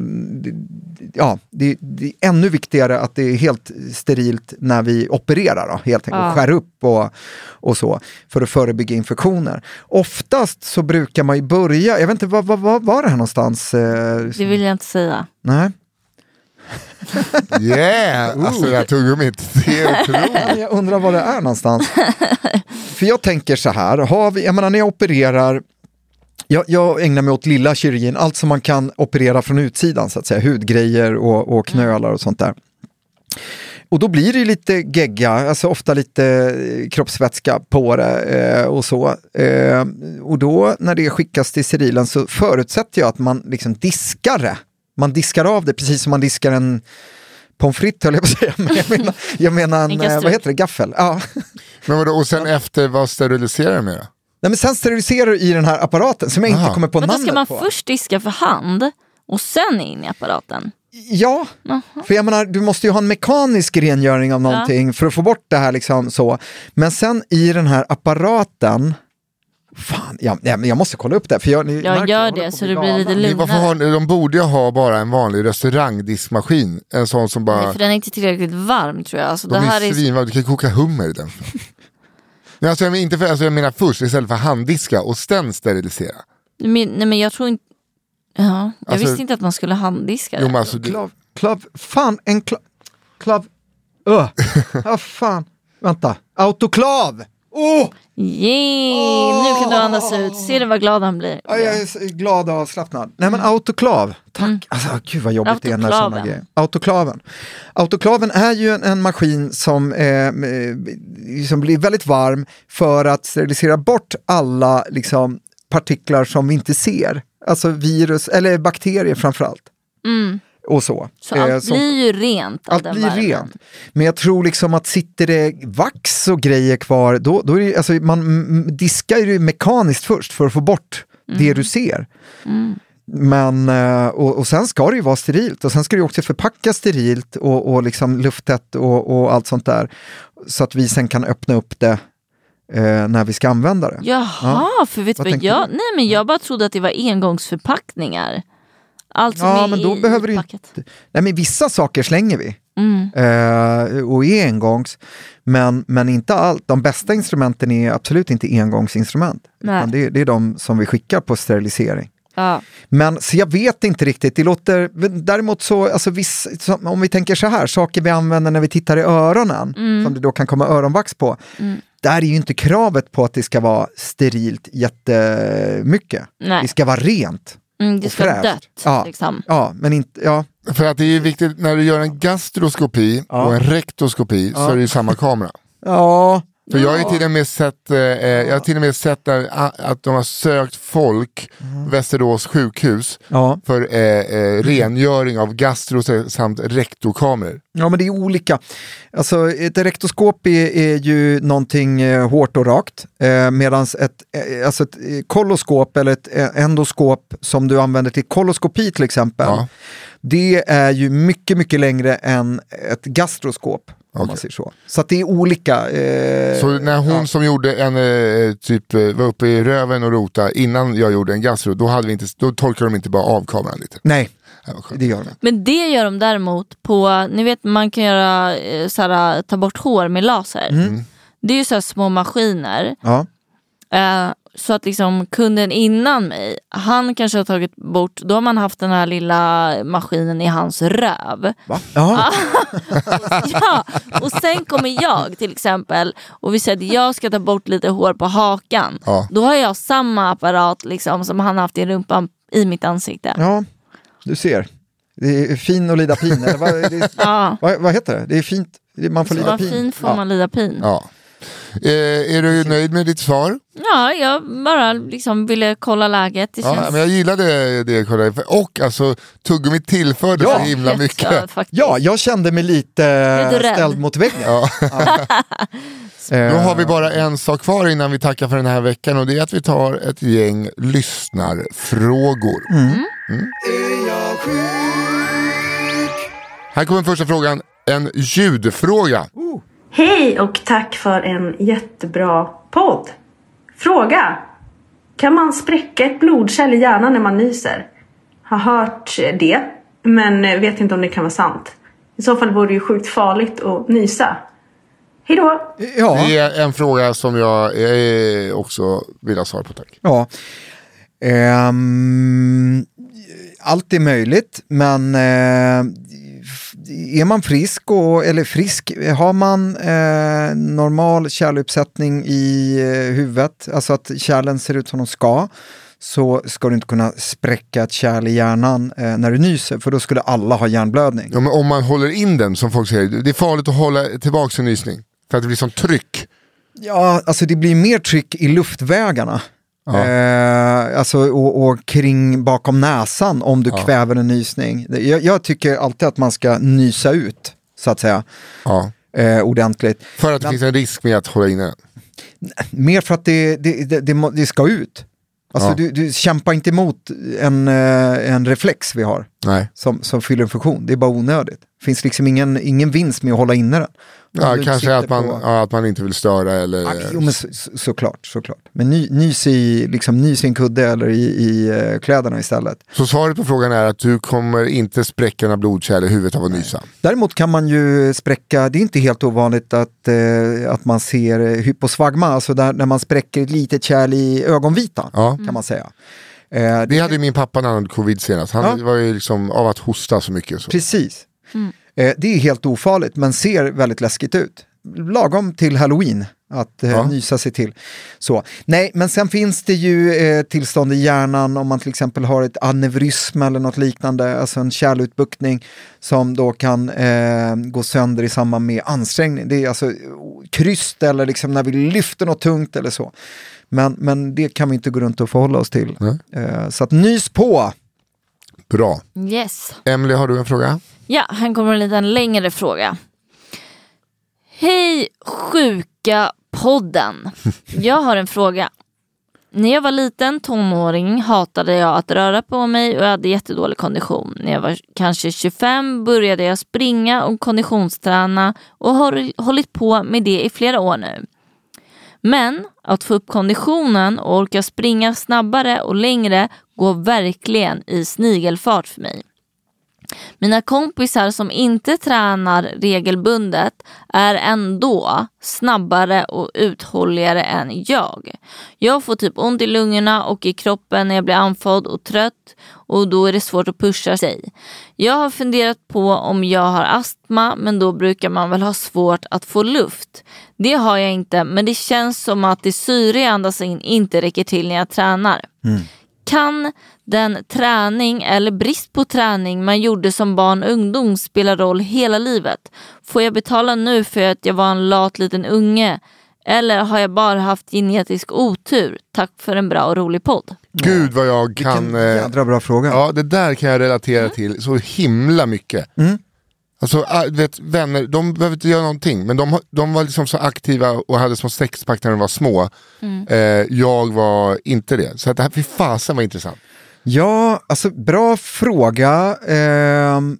ja, det, det är ännu viktigare att det är helt sterilt när vi opererar, då, helt enkelt, Ja. skär upp och, och så, för att förebygga infektioner. Oftast så brukar man ju börja, jag vet inte, vad, vad, vad var det här någonstans? Eh, Det vill jag inte säga. Nej. Yeah! Alltså det här tuggummit, det är otroligt. Ja, Jag undrar var det är någonstans. För jag tänker så här, har vi, jag menar när jag opererar, jag, jag ägnar mig åt lilla kirurgin, allt som man kan operera från utsidan, så att säga, hudgrejer och, och knölar och sånt där. Och då blir det ju lite gegga, alltså ofta lite eh, kroppsvätska på det eh, och så. Eh, och då när det skickas till sterilen så förutsätter jag att man liksom diskar det. Man diskar av det precis som man diskar en pommes frites höll jag på att säga, men jag menar, jag menar en, En eh, vad heter det, gaffel. Ja. Men vadå, och sen efter, vad steriliserar du med då? Nej, men sen steriliserar du i den här apparaten som jag Aha. inte kommer på Men då namnet ska man på. först diska för hand och sen in i apparaten. Ja, Jaha. för jag menar, du måste ju ha en mekanisk rengöring av någonting för att få bort det här liksom så. Men sen i den här apparaten, fan, jag, nej, men jag måste kolla upp det. För jag, ni Jag gör det, på så det bli blir lite lugnare. varför har, de borde ju ha bara en vanlig restaurangdiskmaskin. En sån som bara... Nej, för den är inte tillräckligt varm tror jag. Alltså, det de här är svinvarma, du kan koka hummer i den. Nej, alltså, jag, menar inte för, alltså, jag menar först istället för handdiska och sen sterilisera. Men, nej men jag tror inte... Ja, jag Alltså- visste inte att man skulle handdiska Jo, det. men alltså, du, Klav, klav, fan en klav, klav, öh, ja fan, vänta, autoklav! Åh! Yay! Nu kan du andas ut. Ser du vad glad han blir? Ja, jag är glad och avslappnad. Nej men autoklav, tack. Alltså gud vad jobbigt det är när sådana Mm. Grejer. Autoklaven. Autoklaven är ju en, en maskin som, eh, som blir väldigt varm för att sterilisera bort alla liksom, partiklar som vi inte ser. Alltså virus, eller bakterier framförallt. Och så. Mm. Så Eh, allt som- blir ju rent allt blir värmen. rent. Men jag tror liksom att sitter det vax och grejer kvar, då, då är det, alltså man mm, diskar ju mekaniskt först för att få bort Mm. det du ser. Men, eh, och, och sen ska det ju vara sterilt och sen ska det också förpackas sterilt och, och liksom lufttätt och, och allt sånt där. Så att vi sen kan öppna upp det eh, när vi ska använda det. Jaha, för vet Vad vad jag... Nej men jag bara trodde att det var engångsförpackningar. Allt som Ja, är men då i behöver du packet. Nej men vissa saker slänger vi. Mm. Eh, och är engångs. Men, men inte allt. De bästa instrumenten är absolut inte engångsinstrument. Det, det är de som vi skickar på sterilisering. Ja. Men så jag vet inte riktigt, det låter, däremot så, alltså viss, om vi tänker så här, saker vi använder när vi tittar i öronen, Mm. som det då kan komma öronvax på, där är ju inte kravet på att det ska vara sterilt jättemycket. Nej. Det ska vara rent. Mm, det och ska vara fräscht. dött. Ja. Liksom. Ja, men inte, ja. för att det är viktigt, när du gör en gastroskopi och en rektoskopi så är det ju samma kamera. Ja, För jag har till och med sett, eh, eh, jag har till och med sett där, att de har sökt folk, Västerås sjukhus, ja. för eh, eh, rengöring av gastro samt rektokameror. Ja men det är olika. Alltså ett rektoskop är, är ju någonting eh, hårt och rakt. Eh, Medan ett, alltså ett koloskop eller ett endoskop som du använder till koloskopi till exempel. Ja. Det är ju mycket, mycket längre än ett gastroskop. Om man Okej. säger så. så att det är olika. Eh, Så när hon ja. som gjorde en, eh, typ, eh, var uppe i röven och rota innan jag gjorde en gastro, då, hade vi inte, då tolkade de inte bara av kameran lite. Nej, Det gör de inte. Men det gör de däremot på, ni vet man kan göra eh, såhär, ta bort hår med laser. Mm. Det är ju så små maskiner. Ja. Eh, så att liksom kunden innan mig, han kanske har tagit bort, då har man haft den här lilla maskinen i hans röv. Va? Ja. ja, och sen kommer jag till exempel och vi säger att jag ska ta bort lite hår på hakan. Ja. Då har jag samma apparat liksom, som han haft i rumpan i mitt ansikte. ja, du ser. Det är fin att lida pin. Eller vad, det, Ja. vad, vad heter det? Det är fint. Man får lida vad pin. fint får Ja. man lida pin. Ja. Eh, är du nöjd med ditt svar? Ja, jag bara liksom ville kolla läget. Det Ja, känns men jag gillade det Kolla. Och alltså tuggummi tillförde Ja. så himla mycket. faktiskt. Ja, jag kände mig lite Lite rädd. ställd mot väggen. Ja. Eh, Då har vi bara en sak kvar innan vi tackar för den här veckan och det är att vi tar ett gäng lyssnarfrågor. Mm. Här kommer första frågan, en ljudfråga. Hej och tack för en jättebra podd. Fråga. Kan man spräcka ett blodkärl i hjärnan när man nyser? Har hört det, men vet inte om det kan vara sant. I så fall vore det ju sjukt farligt att nysa. Hej då! Ja, Det är en fråga som jag också vill ha svar på tack. ja. Ehm, allt är möjligt, men eh, är man frisk, och, eller frisk, har man eh, normal kärluppsättning i eh, huvudet, alltså att kärlen ser ut som de ska, så ska du inte kunna spräcka ett kärl i hjärnan eh, när du nyser, för då skulle alla ha hjärnblödning. Ja, men om man håller in den som folk säger, det är farligt att hålla tillbaka en nysning. För att det blir sånt tryck. Ja, alltså det blir mer tryck i luftvägarna. Ja. Eh, alltså, och, och kring bakom näsan om du Ja. kväver en nysning. Jag, jag tycker alltid att man ska nysa ut, så att säga, Ja. eh, ordentligt. För att det finns en risk med att hålla inne den. Mer för att det, det, det, det, det ska ut. Alltså Ja. du, du kämpar inte emot en, eh, en reflex vi har Nej. som, som fyller en funktion. Det är bara onödigt. Det finns liksom ingen, ingen vinst med att hålla inne den. Ja, kanske att man, på- ja, att man inte vill störa eller... Ja, Jo, men så, så, såklart, såklart. Men ny, nys, i, liksom, nys i en kudde eller i, i eh, kläderna istället. Så svaret på frågan är att du kommer inte spräcka några blodkärl i huvudet av att nysa. Däremot kan man ju spräcka, det är inte helt ovanligt att, eh, att man ser eh, hyposvagma, alltså där, när man spräcker ett litet kärl i ögonvitan, Ja. kan man säga. Eh, Det hade ju min pappa när han hade covid senast. Han Ja. var ju liksom av att hosta så mycket. Så. Precis. Eh, det är helt ofarligt men ser väldigt läskigt ut. Lagom till halloween att eh, Ja. nysa sig till. Så. Nej, men sen finns det ju eh, tillstånd i hjärnan om man till exempel har ett aneurysm eller något liknande, alltså en kärlutbuktning som då kan eh, gå sönder i samband med ansträngning. Det är alltså kryst eller liksom när vi lyfter något tungt eller så. Men, men det kan vi inte gå runt och förhålla oss till. Eh, så att nys på! Bra. Yes. Emily, har du en fråga? Ja, här kommer en liten längre fråga. Hej sjuka podden. Jag har en fråga. När jag var liten tonåring hatade jag att röra på mig och jag hade jättedålig kondition. När jag var kanske 25 började jag springa och konditionsträna och har hållit på med det i flera år nu. Men att få upp konditionen och orka springa snabbare och längre går verkligen i snigelfart för mig. Mina kompisar som inte tränar regelbundet är ändå snabbare och uthålligare än jag. Jag får typ ont i lungorna och i kroppen när jag blir andfådd och trött och då är det svårt att pusha sig. Jag har funderat på om jag har astma men då brukar man väl ha svårt att få luft. Det har jag inte men det känns som att det syre jag andas in inte räcker till när jag tränar. Mm. Kan den träning eller brist på träning man gjorde som barn och ungdom spela roll hela livet? Får jag betala nu för att jag var en lat liten unge? Eller har jag bara haft genetisk otur? Tack för en bra och rolig podd. Gud vad jag Vilken kan... eh, jädra bra fråga. Ja, det där kan jag relatera till så himla mycket. Mm. Alltså, ah, vet, vänner, de behöver inte göra någonting, men de, de var liksom så aktiva och hade små sexpack när de var små. Eh, jag var inte det. Så att det här, fy fasen var intressant. Ja, alltså bra fråga. Ehm,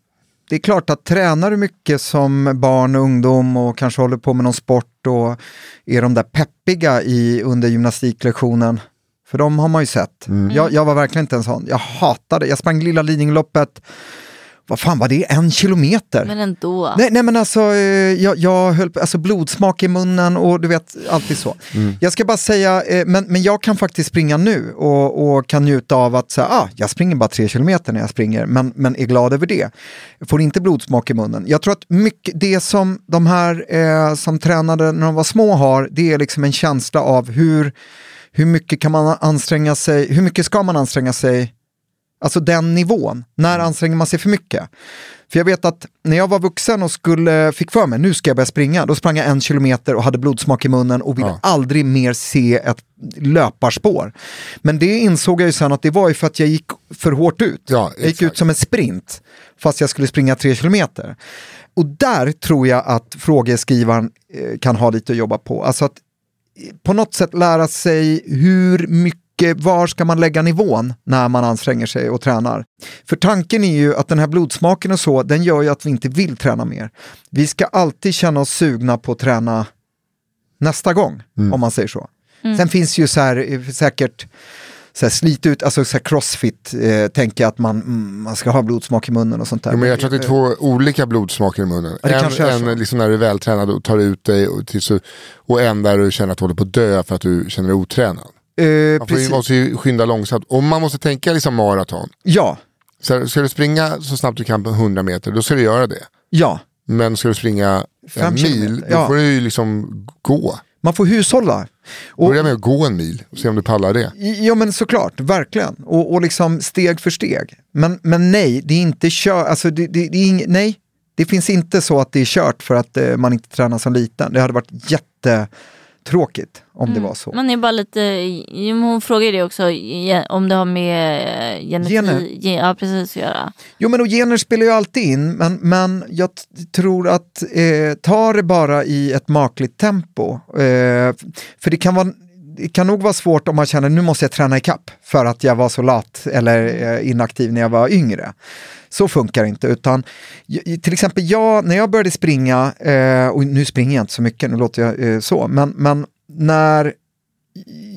det är klart att tränar du mycket som barn och ungdom och kanske håller på med någon sport och är de där peppiga i, under gymnastiklektionen, för de har man ju sett. Mm. Jag, jag var verkligen inte en sån. Jag hatade, jag sprang Lilla Lidingöloppet, vad fan var det, en kilometer? Men ändå. Nej, nej men alltså, eh, jag, jag höll alltså blodsmak i munnen och du vet, alltid så. Jag ska bara säga, eh, men, men jag kan faktiskt springa nu och, och kan njuta av att säga, ah, jag springer bara tre kilometer när jag springer, men, men är glad över det. Får inte blodsmak i munnen. Jag tror att mycket, det som de här eh, som tränade när de var små har, det är liksom en känsla av hur, hur mycket kan man anstränga sig, hur mycket ska man anstränga sig Alltså den nivån. När anstränger man sig för mycket? För jag vet att när jag var vuxen och skulle, fick för mig, nu ska jag börja springa, då sprang jag en kilometer och hade blodsmak i munnen och ville Ja. aldrig mer se ett löparspår. Men det insåg jag ju sen att det var ju för att jag gick för hårt ut. Ja, jag gick ut som en sprint, fast jag skulle springa tre kilometer. Och där tror jag att frågeskrivaren eh, kan ha lite att jobba på. Alltså att eh, på något sätt lära sig hur mycket, var ska man lägga nivån när man anstränger sig och tränar. För tanken är ju att den här blodsmaken och så, den gör ju att vi inte vill träna mer. Vi ska alltid känna oss sugna på att träna nästa gång, om man säger så. Sen finns ju så här, eh, säkert så här, slit ut, alltså så här crossfit, eh, tänker jag att man, mm, man ska ha blodsmak i munnen och sånt där. Jo, men jag tror att det är två olika blodsmaker i munnen. Ja, en en liksom när du är vältränad och tar ut dig och, tills du, och en där du känner att du håller på att dö för att du känner dig otränad. Eh, Man får ju, måste ju skynda långsamt. Och man måste tänka liksom maraton. Ja, Så här, ska du springa så snabbt du kan på 100 meter, då ska du göra det. ja. Men ska du springa en mil, då ja. får du ju liksom gå. Man får hushålla. Och, Börja med att gå en mil och se om du pallar det. Ja men såklart, verkligen. Och, och liksom steg för steg. Men, men nej, det är inte kört, alltså det, det, det är ing, nej. Det finns inte så att det är kört för att eh, man inte tränar som liten. Det hade varit jättetråkigt om det var så. Man är bara lite, hon frågar ju det också om det har med eh, genetik, Gener. ge, ja, precis att göra. Jo men och gener spelar ju alltid in, men, men jag tror att eh, ta det bara i ett makligt tempo. Eh, för det kan, vara, det kan nog vara svårt om man känner nu måste jag träna i kapp för att jag var så lat eller eh, inaktiv när jag var yngre. Så funkar det inte, utan till exempel jag, när jag började springa, eh, och nu springer jag inte så mycket, nu låter jag eh, så, men, men när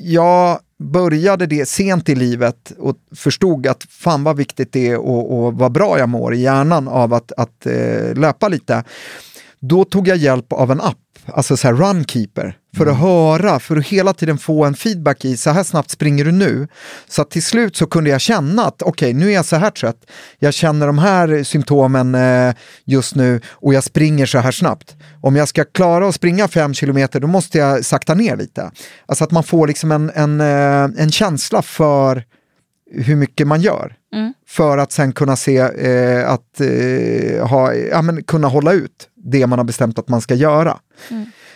jag började det sent i livet och förstod att fan vad viktigt det är och, och vad bra jag mår i hjärnan av att, att eh, löpa lite. Då tog jag hjälp av en app, alltså så här Runkeeper, för att höra, för att hela tiden få en feedback i så här snabbt springer du nu. Så till slut så kunde jag känna att okej, nu är jag så här trött, jag känner de här symptomen eh, just nu och jag springer så här snabbt. Om jag ska klara att springa fem kilometer då måste jag sakta ner lite. Alltså att man får liksom en, en, eh, en känsla för hur mycket man gör. För att sen kunna se eh, att eh, ha, ja, men kunna hålla ut det man har bestämt att man ska göra.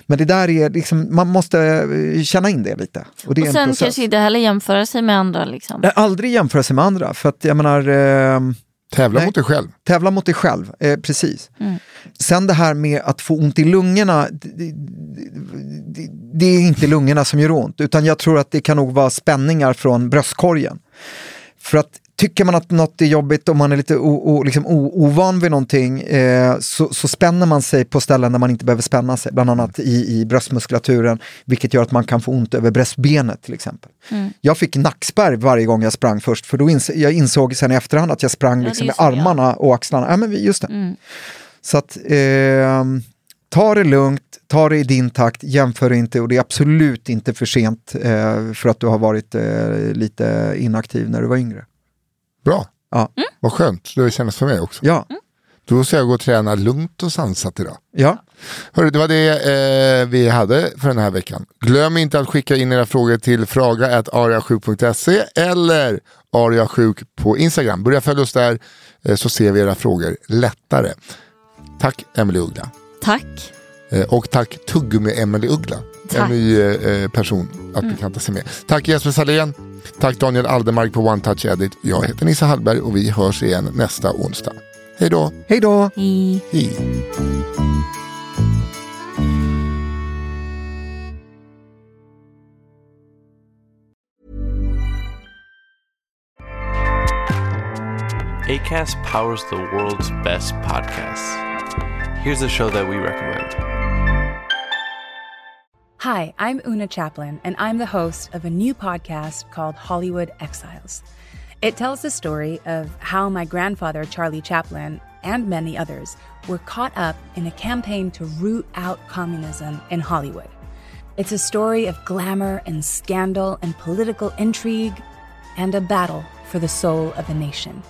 Men det där är liksom, man måste eh, känna in det lite. Och det Och en sen kanske inte heller jämföra sig med andra. Liksom. Nej, Aldrig jämföra sig med andra, för att jag menar, eh, Tävla Nej. mot dig själv. tävla mot dig själv, eh, precis. Sen det här med att få ont i lungorna, det, det, det, det är inte lungorna som gör ont, utan jag tror att det kan nog vara spänningar från bröstkorgen. För att tycker man att något är jobbigt och man är lite o, o, liksom o, ovan vid någonting eh, så, så spänner man sig på ställen där man inte behöver spänna sig, bland annat i, i bröstmuskulaturen, vilket gör att man kan få ont över bröstbenet till exempel. Jag fick nackspärr varje gång jag sprang först, för då ins jag insåg sen i efterhand att jag sprang är liksom med jag. armarna och axlarna. Ja, men just det. Så att eh, ta det lugnt, ta det i din takt, jämför inte och det är absolut inte för sent eh, för att du har varit eh, lite inaktiv när du var yngre. Bra, Ja, vad skönt. Det känns för mig också. ja, Då ska jag gå och träna lugnt och sansat idag. ja. Hörru, det var det eh, vi hade för den här veckan. Glöm inte att skicka in era frågor till fraga.ariasjuk.se eller ariasjuk på Instagram. Börja följa oss där eh, så ser vi era frågor lättare. Tack Emelie Uggla. Tack. Eh, och tack Tuggummi Emelie Uggla. Tack. En ny eh, person att bekanta sig med. Tack Jesper Salén. Tack Daniel Aldermark på One Touch Edit. Jag heter Nissa Hallberg och vi hörs igen nästa onsdag. Hej då. Hej då! Hej. Hej. ACAST powers the world's best podcasts. Here's a show that we recommend. Hi, I'm Una Chaplin, and I'm the host of a new podcast called Hollywood Exiles. It tells the story of how my grandfather, Charlie Chaplin, and many others were caught up in a campaign to root out communism in Hollywood. It's a story of glamour and scandal and political intrigue and a battle for the soul of a nation.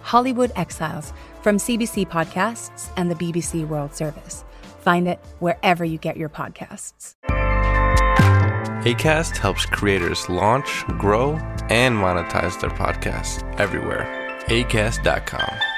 Hollywood Exiles from CBC Podcasts and the BBC World Service. Find it wherever you get your podcasts. ACAST helps creators launch, grow, and monetize their podcasts everywhere. ACAST.com.